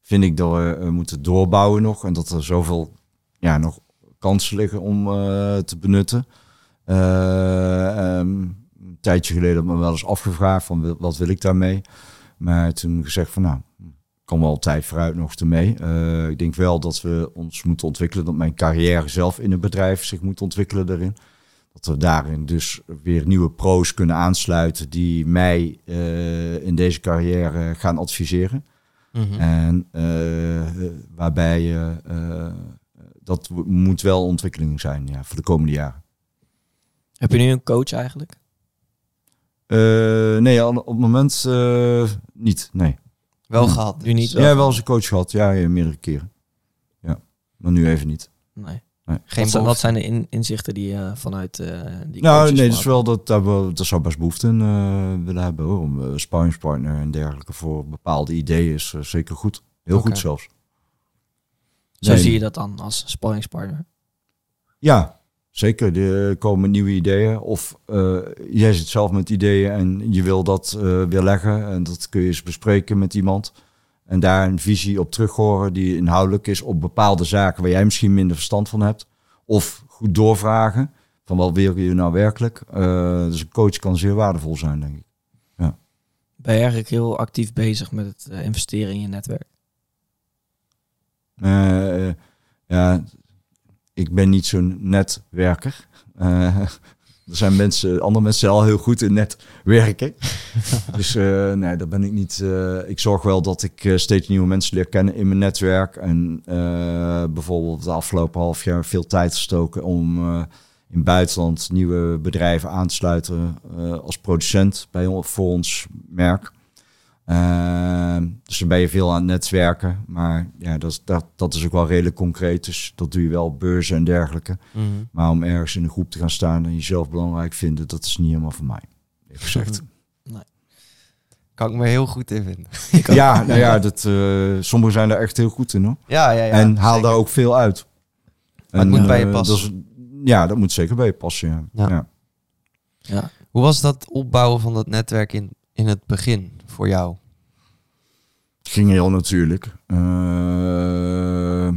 vind ik dat we eh, moeten doorbouwen nog en dat er zoveel ja, nog kansen liggen om te benutten. Eh, ehm, een tijdje geleden heb ik me wel eens afgevraagd van wat wil ik daarmee. Maar toen gezegd van nou, kan wel tijd vooruit nog te mee. Ik denk wel dat we ons moeten ontwikkelen, dat mijn carrière zelf in het bedrijf zich moet ontwikkelen daarin. Dat we daarin dus weer nieuwe pro's kunnen aansluiten die mij eh, in deze carrière gaan adviseren. Mhm. En eh, waarbij je eh, dat w- moet wel ontwikkeling zijn ja, voor de komende jaren. Heb je nu een coach eigenlijk? Eh, nee, op het moment eh, niet. Nee. Wel gehad. Nu niet? Ja, wel eens een coach gehad. Ja, ja, meerdere keren. Ja, maar nu even niet. Nee. Nee. Geen wat, zijn- wat zijn de in- inzichten die je vanuit eh die Nou, nee, dat is verwacht? wel dat, dat, we, dat zou best behoefte in eh, willen hebben hoor. Om uh, sparringspartner en dergelijke voor bepaalde ideeën is zeker goed. Heel goed zelfs. Zo Nee, zie je dat dan als sparringspartner. Ja, zeker. Er komen nieuwe ideeën. Of eh, jij zit zelf met ideeën en je wil dat eh weer leggen. En dat kun je eens bespreken met iemand. En daar een visie op terug horen die inhoudelijk is op bepaalde zaken waar jij misschien minder verstand van hebt. Of goed doorvragen van wat wil je nou werkelijk. Eh, dus een coach kan zeer waardevol zijn, denk ik. Ben je eigenlijk heel actief bezig met het eh, investeren in je netwerk? Eh, ja, ik ben niet zo'n netwerker. Er zijn mensen, andere mensen al heel goed in netwerken. dus eh, nee, dat ben ik niet. eh, ik zorg wel dat ik eh, steeds nieuwe mensen leer kennen in mijn netwerk. En bijvoorbeeld de afgelopen half jaar veel tijd gestoken om in het buitenland nieuwe bedrijven aan te sluiten als producent bij voor ons merk. Ehm, dus dan ben je veel aan het netwerken. Maar ja, dat, is- dat, dat is ook wel redelijk concreet. Dus dat doe je wel op beurzen en dergelijke. Mhm. Maar om ergens in een groep te gaan staan en jezelf belangrijk vinden, dat is niet helemaal voor mij. Eerlijk gezegd. Kan ik me heel goed in vinden. ja, nou ja, dat, eh, sommigen zijn daar echt heel goed in hoor. Ja, ja, ja. en haal zeker. daar ook veel uit. Maar het moet bij je eh, passen. dat is- ja, dat moet zeker bij je passen. Ja. Ja. Ja. Ja. Hoe was dat opbouwen van dat netwerk in, in het begin voor jou? Ging heel natuurlijk. Eh,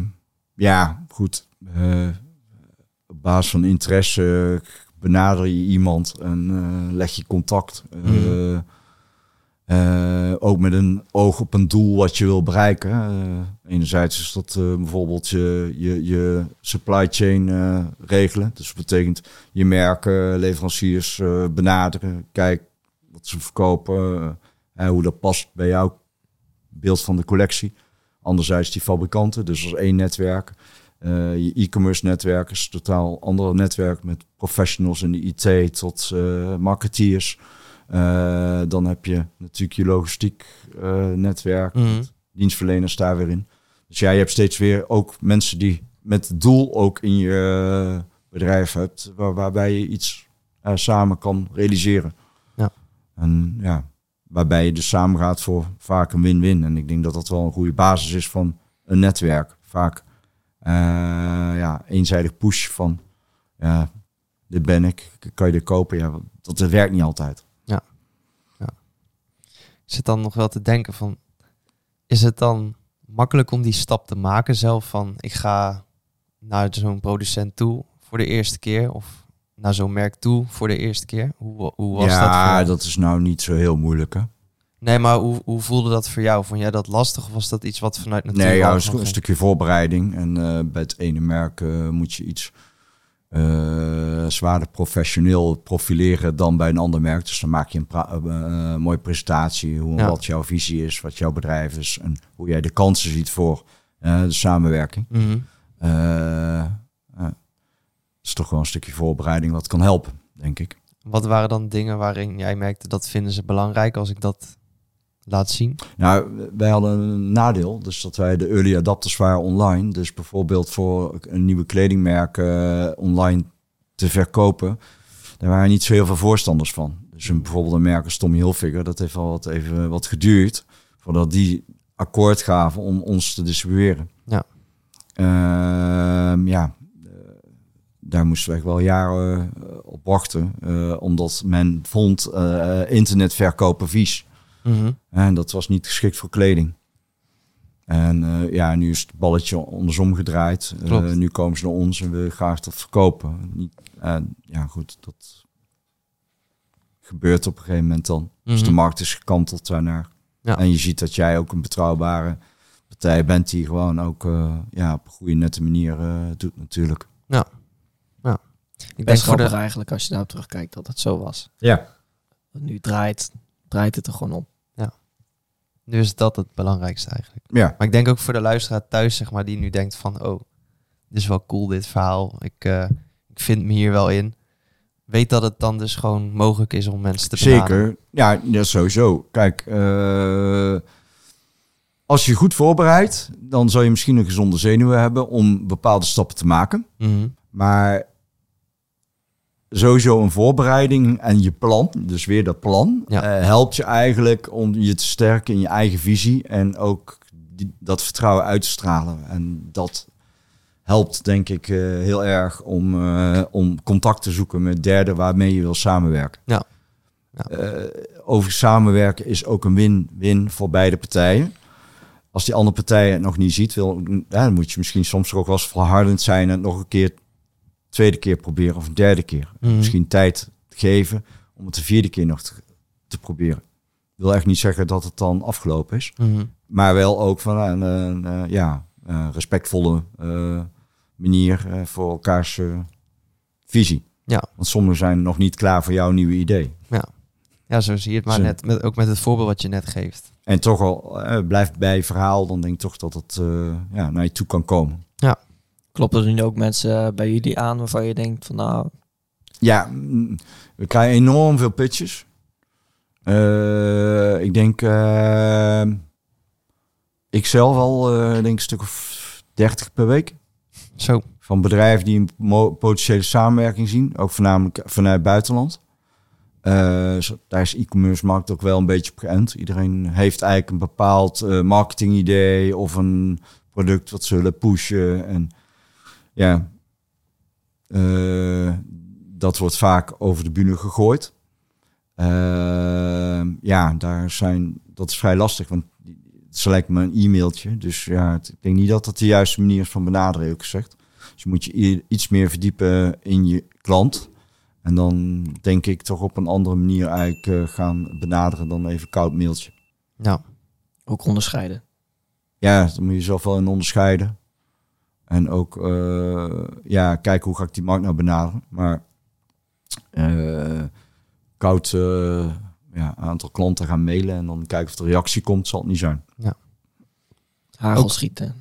ja, goed. Eh, op basis van interesse benader je iemand en eh, leg je contact. Eh, Mhm. ook met een oog op een doel wat je wil bereiken. Enerzijds is dat bijvoorbeeld je, je, je supply chain regelen. Dus dat betekent je merken, leveranciers benaderen. Kijk wat ze verkopen. Hoe dat past bij jouw beeld van de collectie. Anderzijds die fabrikanten, dus als één netwerk. Eh, je e-commerce netwerk is een totaal ander netwerk met professionals in de IT tot eh, marketeers. Eh, dan heb je natuurlijk je logistiek netwerk, Mhm. dienstverleners daar weer in. Dus ja, je hebt steeds weer ook mensen die met het doel ook in je bedrijf hebt, waar, waarbij je iets samen kan realiseren. Ja. En ja, waarbij je dus samen gaat voor vaak een win-win. En ik denk dat dat wel een goede basis is van een netwerk. Vaak eh, ja, eenzijdig push van ja, dit ben ik, kan je dit kopen? Ja, dat, werkt niet altijd. Ik zit dan nog wel te denken van... Is het dan makkelijk om die stap te maken zelf van... Ik ga naar zo'n producent toe voor de eerste keer... Of naar zo'n merk toe voor de eerste keer? Hoe, hoe was dat voor ja, dat is nou niet zo heel moeilijk. Hè? Nee, maar hoe, hoe voelde dat voor jou? Vond jij dat lastig of was dat iets wat vanuit natuur Nee, ja, een, stukje voorbereiding. En eh, bij het ene merk eh, moet je iets eh zwaarder professioneel profileren dan bij een ander merk. Dus dan maak je een mooie presentatie, hoe, Ja. wat jouw visie is, wat jouw bedrijf is en hoe jij de kansen ziet voor de samenwerking. Dat is toch wel een stukje voorbereiding wat kan helpen, denk ik. Wat waren dan dingen waarin jij merkte dat vinden ze belangrijk als ik dat laat zien? Nou, wij hadden een nadeel, dus dat wij de early adapters waren online. Dus bijvoorbeeld voor een nieuwe kledingmerk eh, online te verkopen, daar waren niet zo heel veel voorstanders van. Dus een, bijvoorbeeld een merk als Tommy Hilfiger, dat heeft al wat, even wat geduurd voordat die akkoord gaven om ons te distribueren. Ja. Ehm, ja, daar moesten we echt wel jaren eh, op wachten, eh, omdat men vond eh internetverkopen vies. Mhm. En dat was niet geschikt voor kleding. En ja, nu is het balletje andersom gedraaid. Nu komen ze naar ons en willen graag dat verkopen. En ja, goed, dat gebeurt op een gegeven moment dan. Dus Mhm. de markt is gekanteld daarnaar. Ja. En je ziet dat jij ook een betrouwbare partij bent die gewoon ook ja, op een goede, nette manier doet natuurlijk. Ik denk voor grappig de, eigenlijk als je daarop terugkijkt dat het zo was. Ja. Want Nu draait, draait het er gewoon om. nu is dat het belangrijkste eigenlijk. Ja, Maar ik denk ook voor de luisteraar thuis, zeg maar, die nu denkt van, oh, dit is wel cool, dit verhaal. Ik, eh, ik vind me hier wel in. Weet dat het dan dus gewoon mogelijk is om mensen te benaderen. zeker. Ja, ja, sowieso. Kijk, eh, als je goed voorbereidt, dan zal je misschien een gezonde zenuwen hebben om bepaalde stappen te maken. Mhm. Maar sowieso een voorbereiding en je plan, dus weer dat plan, Ja. eh, helpt je eigenlijk om je te sterken in je eigen visie en ook die, dat vertrouwen uit te stralen. En dat helpt denk ik eh, heel erg om, eh, om contact te zoeken met derden waarmee je wil samenwerken. Ja. Ja. Over samenwerken is ook een win-win voor beide partijen. Als die andere partij het nog niet ziet, wil, ja, dan moet je misschien soms ook wel eens volhardend zijn en nog een keer tweede keer proberen of een derde keer. Mhm. Misschien tijd geven om het de vierde keer nog te, te proberen. Ik wil echt niet zeggen dat het dan afgelopen is. Mhm. Maar wel ook van een, een, eh, ja, respectvolle eh, manier eh, voor elkaars visie. Ja. Want sommigen zijn nog niet klaar voor jouw nieuwe idee. ja, zo zie je het maar Zo. net, met, ook met het voorbeeld wat je net geeft. En toch al eh, blijft bij verhaal, dan denk ik toch dat het ja, naar je toe kan komen. Kloppen er nu ook mensen eh, bij jullie aan waarvan je denkt van nou, Ja, mm, we krijgen enorm veel pitches. Eh, ik denk, eh, ik zelf al, eh, denk een stuk of 30 per week. Zo, Van bedrijven die een potentiële samenwerking zien, ook voornamelijk vanuit het buitenland. Eh, daar is e-commerce markt ook wel een beetje op geënt. Iedereen heeft eigenlijk een bepaald marketingidee of een product wat ze willen pushen. En ja, eh, dat wordt vaak over de bühne gegooid. Eh, ja, daar zijn, dat is vrij lastig, want het lijkt me een e-mailtje. Dus ja, het- ik denk niet dat dat de juiste manier is van benaderen, eerlijk gezegd. Dus je moet je iets meer verdiepen in je klant. En dan denk ik toch op een andere manier eigenlijk eh, gaan benaderen dan even koud mailtje. nou, ook onderscheiden. Ja, dan moet je jezelf wel in onderscheiden. En ook eh, ja, kijken hoe ga ik die markt nou benaderen. Maar eh, koud eh, ja, een aantal klanten gaan mailen en dan kijken of er reactie komt, zal het niet zijn. Hagel Ook- schieten.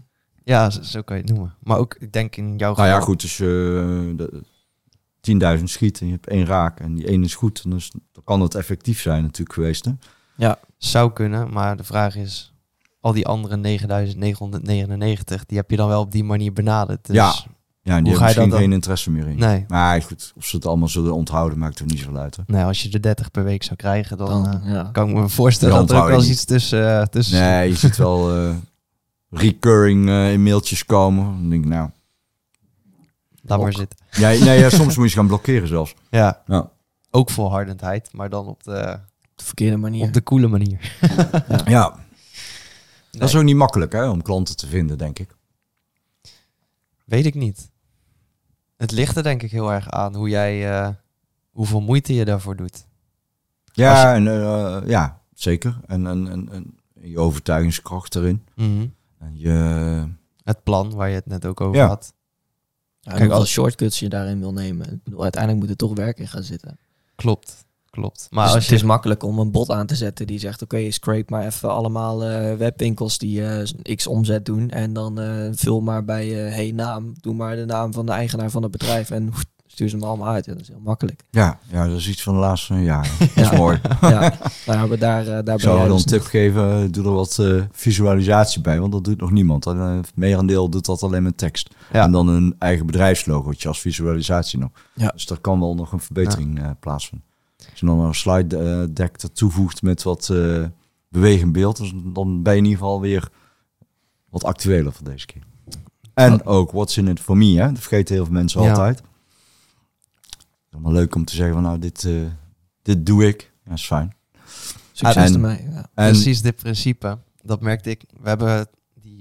ja, zo, zo kan je het noemen. Maar ook, ik denk in jouw Nou ja, geval- goed, als je de 10.000 schiet en je hebt één raak en die één is goed, dan, is, dan kan het effectief zijn natuurlijk geweest. Hè? Zou kunnen, maar de vraag is... Al die andere 9999, die heb je dan wel op die manier benaderd. Dus, Ja. Ja, en die hebben ga je misschien dan- geen interesse meer in. Nee, Maar goed, of ze het allemaal zullen onthouden, maakt er niet zo uit. Hè? nee, als je er 30 per week zou krijgen, dan, Dan, eh, ja. kan ik me voorstellen dat er ook wel eens iets tussen... eh, tussen Nee, je ziet wel eh, recurring eh, mailtjes komen. Dan denk ik, nou, Laat maar ook. zitten. ja, nee, ja, soms moet je ze gaan blokkeren zelfs. Ja, Ja, ook volhardendheid, maar dan op de, Op de verkeerde manier. op de coole manier. ja. dat is ook niet makkelijk hè, om klanten te vinden, denk ik. Weet ik niet. Het ligt er denk ik heel erg aan hoe jij, eh, hoeveel moeite je daarvoor doet. Ja, en, eh, ja zeker. En, en, en, en je overtuigingskracht erin. Mhm. En je, Het plan waar je het net ook over Ja. had. Ja, Kijk, als- als shortcuts je daarin wil nemen. Ik bedoel, uiteindelijk moet er toch werk in gaan zitten. Klopt, klopt. Maar dus als het is je... makkelijk om een bot aan te zetten die zegt... oké, scrape maar even allemaal eh, webwinkels die eh, x omzet doen... en dan eh, vul maar bij eh hey naam, doe maar de naam van de eigenaar van het bedrijf... en stuur ze me allemaal uit. Ja, dat is heel makkelijk. Ja, ja, dat is iets van de laatste jaren. Dat is Ja. mooi. ja, nou, maar daar, daar Ik ben zou wel dus een tip geven, doe er wat eh, visualisatie bij, want dat doet nog niemand. En, Het merendeel doet dat alleen met tekst. Ja. En dan een eigen bedrijfslogootje als visualisatie nog. Ja. Dus daar kan wel nog een verbetering eh, plaatsvinden. Je dan een slide eh, deck toevoegt met wat eh bewegend beeld, dus dan ben je in ieder geval weer wat actueler voor deze keer. En ook what's in it for me, hè? dat vergeten heel veel mensen Ja. altijd. Allemaal leuk om te zeggen van nou, dit, eh, dit doe ik. Ja, is fijn. Succes En- ermee. Ja. En Precies dit principe. Dat merkte ik. We hebben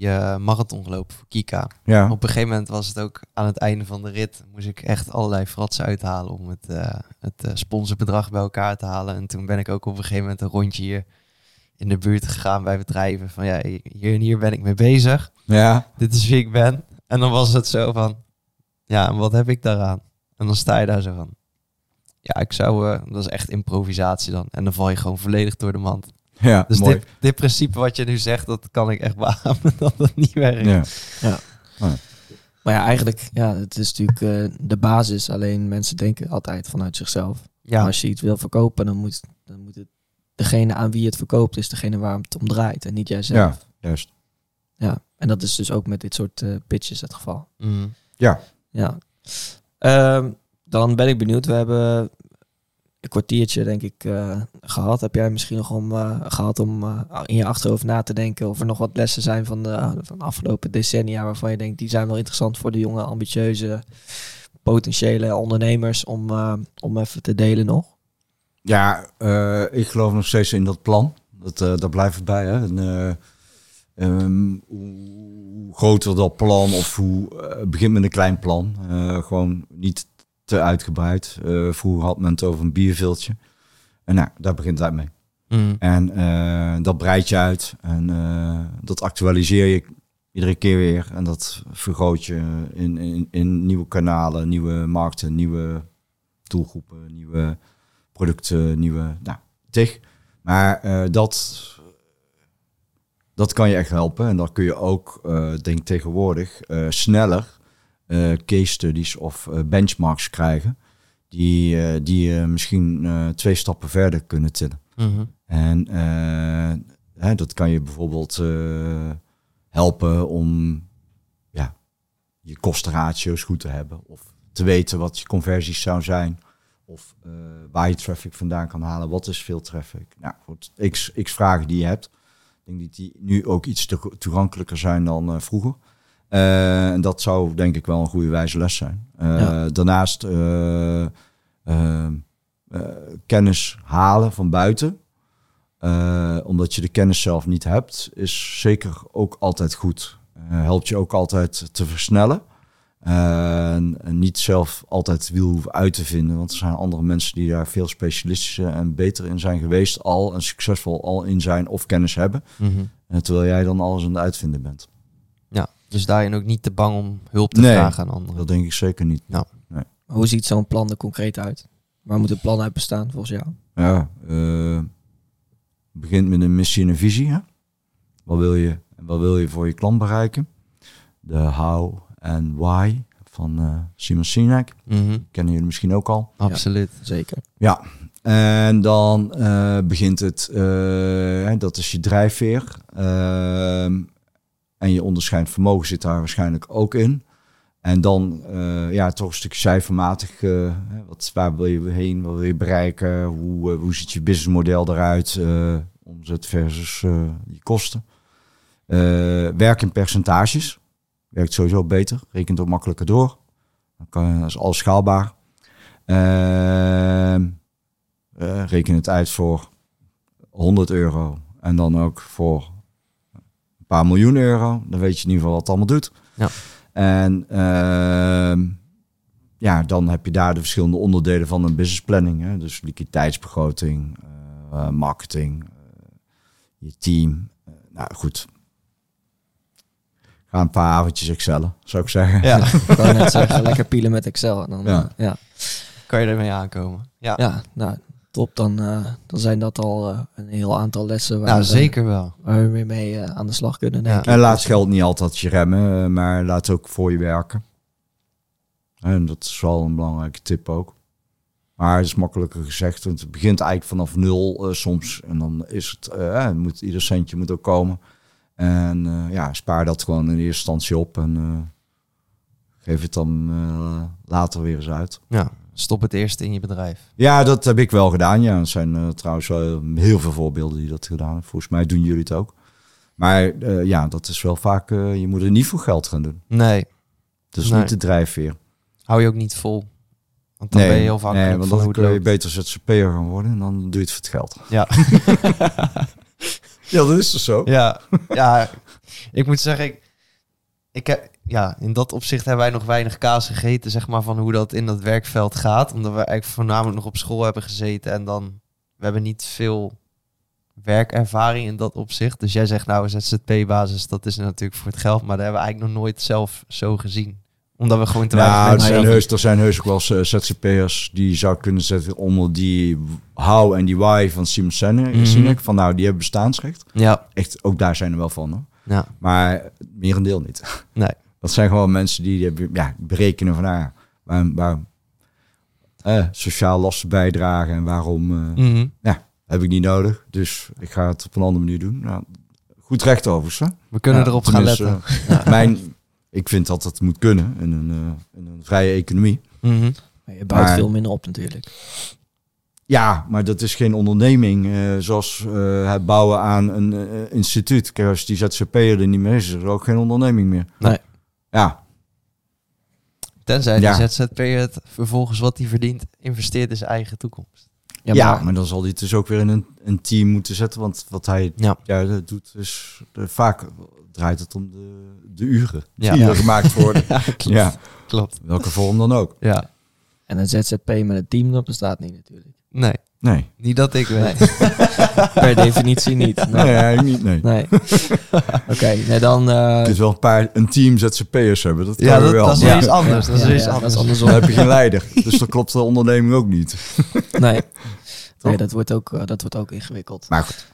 die eh, marathon gelopen voor Kika. ja, Op een gegeven moment was het ook aan het einde van de rit. Moest ik echt allerlei fratsen uithalen om het, eh, het eh, sponsorbedrag bij elkaar te halen. En toen ben ik ook op een gegeven moment een rondje hier in de buurt gegaan bij bedrijven. Van ja, hier en hier ben ik mee bezig. ja, Dit is wie ik ben. En dan was het zo van, ja, en wat heb ik daaraan? En dan sta je daar zo van, ja, ik zou, eh, dat is echt improvisatie dan. En dan val je gewoon volledig door de mand. Ja, Dus mooi. dit, dit principe wat je nu zegt, dat kan ik echt beamen dat het niet werkt. Ja. Maar ja, eigenlijk, ja, het is natuurlijk eh, de basis. Alleen mensen denken altijd vanuit zichzelf. Ja, Maar als je iets wil verkopen, dan moet, dan moet het degene aan wie je het verkoopt, is degene waar het om draait en niet jijzelf. Ja, juist. Ja. En dat is dus ook met dit soort eh, pitches het geval. Mhm. Ja. Ehm, dan ben ik benieuwd. We hebben een kwartiertje, denk ik, eh, gehad. Heb jij misschien nog om, eh, gehad om eh, in je achterhoofd na te denken of er nog wat lessen zijn van de, van afgelopen decennia waarvan je denkt die zijn wel interessant voor de jonge, ambitieuze, potentiële ondernemers om, om even te delen nog? Ja, ik geloof nog steeds in dat plan. Dat, daar blijft bij. Hè? En, eh, ehm, hoe groter dat plan of hoe... begint met een klein plan. Gewoon niet te uitgebreid. Eh, vroeger had men het over een bierviltje. En nou, daar begint het mee. Mhm. En eh, dat breid je uit. En eh, dat actualiseer je iedere keer weer. En dat vergroot je in, in, in nieuwe kanalen, nieuwe markten, nieuwe doelgroepen, nieuwe producten, nieuwe nou, tig. Maar dat, dat kan je echt helpen. En dan kun je ook, denk ik tegenwoordig, sneller case studies of eh, benchmarks krijgen. Die, eh, die je misschien eh, twee stappen verder kunnen tillen. Mhm. En eh, hè, dat kan je bijvoorbeeld eh, helpen om ja, je kostenratio's goed te hebben. Of te weten wat je conversies zou zijn. Of eh, waar je traffic vandaan kan halen. Wat is veel traffic? Nou goed, x, x vragen die je hebt. Ik denk dat die nu ook iets to- toegankelijker zijn dan eh, vroeger. Eh, en dat zou denk ik wel een goede wijze les zijn. Eh, Ja. Daarnaast eh, kennis halen van buiten. Omdat je de kennis zelf niet hebt, is zeker ook altijd goed. Helpt je ook altijd te versnellen. En, niet zelf altijd het wiel hoeven uit te vinden. Want er zijn andere mensen die daar veel specialistischer en beter in zijn geweest al. En succesvol al in zijn of kennis hebben. Mhm. Terwijl jij dan alles aan het uitvinden bent. Dus daarin ook niet te bang om hulp te Nee. vragen aan anderen. Dat denk ik zeker niet. Maar Hoe ziet zo'n plan er concreet uit? Waar moet het plan uit bestaan volgens jou? Ja, eh, begint met een missie en een visie. Hè? Wat wil je en wat wil je voor je klant bereiken? De how en why van eh, Simon Sinek. Mhm. Kennen jullie misschien ook al. Absoluut. Zeker. Ja, en dan eh, begint het, eh, hè, dat is je drijfveer. En je onderscheidend vermogen zit daar waarschijnlijk ook in. En dan eh, ja, toch een stukje cijfermatig. eh, wat, waar wil je heen? Wat wil je bereiken? Hoe, eh, hoe ziet je businessmodel eruit? omzet versus je kosten. Werk in percentages. Werkt sowieso beter. Rekent ook makkelijker door. Dan kan, dat is alles schaalbaar. Ehm, eh, reken het uit voor 100 euro. En dan ook voor paar miljoen euro. Dan weet je in ieder geval wat het allemaal doet. Ja. En ehm, ja, dan heb je daar de verschillende onderdelen van een business planning. Hè? Dus liquiditeitsbegroting, eh, marketing, eh, je team. Eh, nou goed. Ga een paar avondjes excellen, zou ik zeggen. Ja, Ik net zeggen, lekker pielen met Excel. En dan, Ja. ja. ja. kan je ermee aankomen. Ja, Ja, nou, top. Dan, eh, dan zijn dat al eh, een heel aantal lessen waar, nou we- zeker wel. waar we weer mee eh, aan de slag kunnen, denk Ja. ik. En laat geld niet altijd je remmen, maar laat het ook voor je werken. En dat is wel een belangrijke tip ook. Maar het is makkelijker gezegd, want het begint eigenlijk vanaf nul eh, soms. En dan is het, moet, ieder centje moet ook komen. En eh, ja, spaar dat gewoon in eerste instantie op en eh, geef het dan eh, later weer eens uit. Ja, stop het eerst in je bedrijf. Ja, dat heb ik wel gedaan. Ja, er zijn eh, trouwens heel veel voorbeelden die dat gedaan hebben. Volgens mij doen jullie het ook. Maar eh, ja, dat is wel vaak, eh, je moet er niet voor geld gaan doen. Nee, Dat is Nee. niet de drijfveer. hou je ook niet vol. Want dan ben je heel nee, afhankelijk want dan kun het je beter ZZP'er gaan worden en dan doe je het voor het geld. Ja. Ja, dat is dus zo. Ja, ja, ik moet zeggen, ik, ik heb, ja, in dat opzicht hebben wij nog weinig kaas gegeten, zeg maar, van hoe dat in dat werkveld gaat. Omdat we eigenlijk voornamelijk nog op school hebben gezeten en dan, we hebben niet veel werkervaring in dat opzicht. Dus jij zegt nou, ZZP-basis, dat is natuurlijk voor het geld, maar dat hebben we eigenlijk nog nooit zelf zo gezien. Omdat we gewoon te weinig Nou, mensen zijn, heus, er zijn heus ook wel ZZP'ers die zou kunnen zetten onder die how en die why van Simon Sinek. Mhm. Sinek, Van nou, die hebben bestaansrecht. Ja, Echt, ook daar zijn er wel van. Hoor. ja, Maar merendeel niet. nee. Dat zijn gewoon mensen die ja, berekenen van, nou, ja, waar, waar eh, sociaal lasten bijdragen en waarom eh, Mhm. heb ik niet nodig. Dus ik ga het op een andere manier doen. Nou, goed recht overigens. Hè? We kunnen Ja, erop gaan letten. eh, Mijn, ik vind dat het moet kunnen in een, eh, in een vrije economie. Mhm. Maar je bouwt Maar- veel minder op natuurlijk. Ja, maar dat is geen onderneming eh, zoals eh, het bouwen aan een instituut. Kijk, als die ZZP'er er niet meer is, is er ook geen onderneming meer. Nee. Ja, Tenzij Ja. die ZZP'er het vervolgens wat hij verdient investeert in zijn eigen toekomst. Ja, ja, maar, maar dan zal hij het dus ook weer in een, een team moeten zetten. Want wat hij Ja. ja, dat doet, is eh, vaak draait het om de, de uren Ja. die Ja. er gemaakt worden. ja, klopt. ja, Klopt. welke vorm dan ook. Ja. En een ZZP met een team, dat bestaat niet natuurlijk. Nee, Nee, niet dat ik weet. Per definitie niet. nee, Nee. eigenlijk niet. Nee. nee. Oké, nee, dan... eh, Je kunt wel een paar een team ZZP'ers hebben. Dat kan Ja, dat, wel. dat is weer iets anders. Dat is ja, weer iets ja, anders. dat is andersom. Dan heb je geen leider. Dus dan klopt de onderneming ook niet. Nee. Nee, dat wordt ook, eh, dat wordt ook ingewikkeld. Maar goed.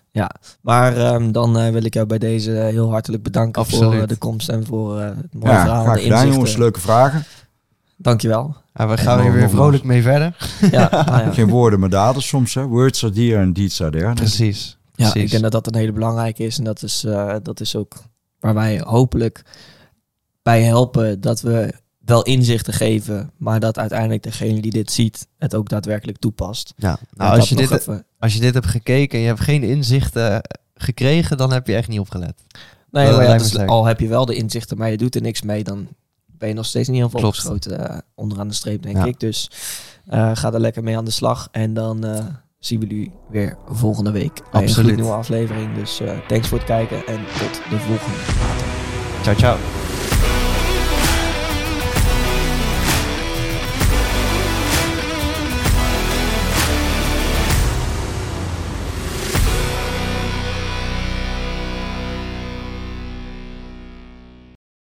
Maar ehm, dan eh, wil ik jou bij deze heel hartelijk bedanken voor Absoluut. de komst en voor eh, het mooie Ja, verhaal. graag de gedaan inzichten. jongens. Leuke vragen. Dankjewel. Ja, we gaan weer, weer vrolijk mee verder. Ja, nou ja. Geen woorden, maar daden soms. Hè. Words are there and deeds are there. Precies. Ja, Precies. ik denk dat dat een hele belangrijke is. En dat is, eh, dat is ook waar wij hopelijk bij helpen dat we wel inzichten geven, maar dat uiteindelijk degene die dit ziet het ook daadwerkelijk toepast. Ja. Nou, als je, dit, even- als je dit hebt gekeken en je hebt geen inzichten gekregen, dan heb je echt niet opgelet. Nee, dat maar ja, dus al heb je wel de inzichten, maar je doet er niks mee, dan ben je nog steeds niet heel veel Klopt. opgeschoten eh, onderaan de streep, denk Ja. ik. Dus eh, ga er lekker mee aan de slag. En dan eh, zien we jullie weer volgende week bij een nieuwe aflevering. Dus thanks voor het kijken en tot de volgende. Ciao, ciao.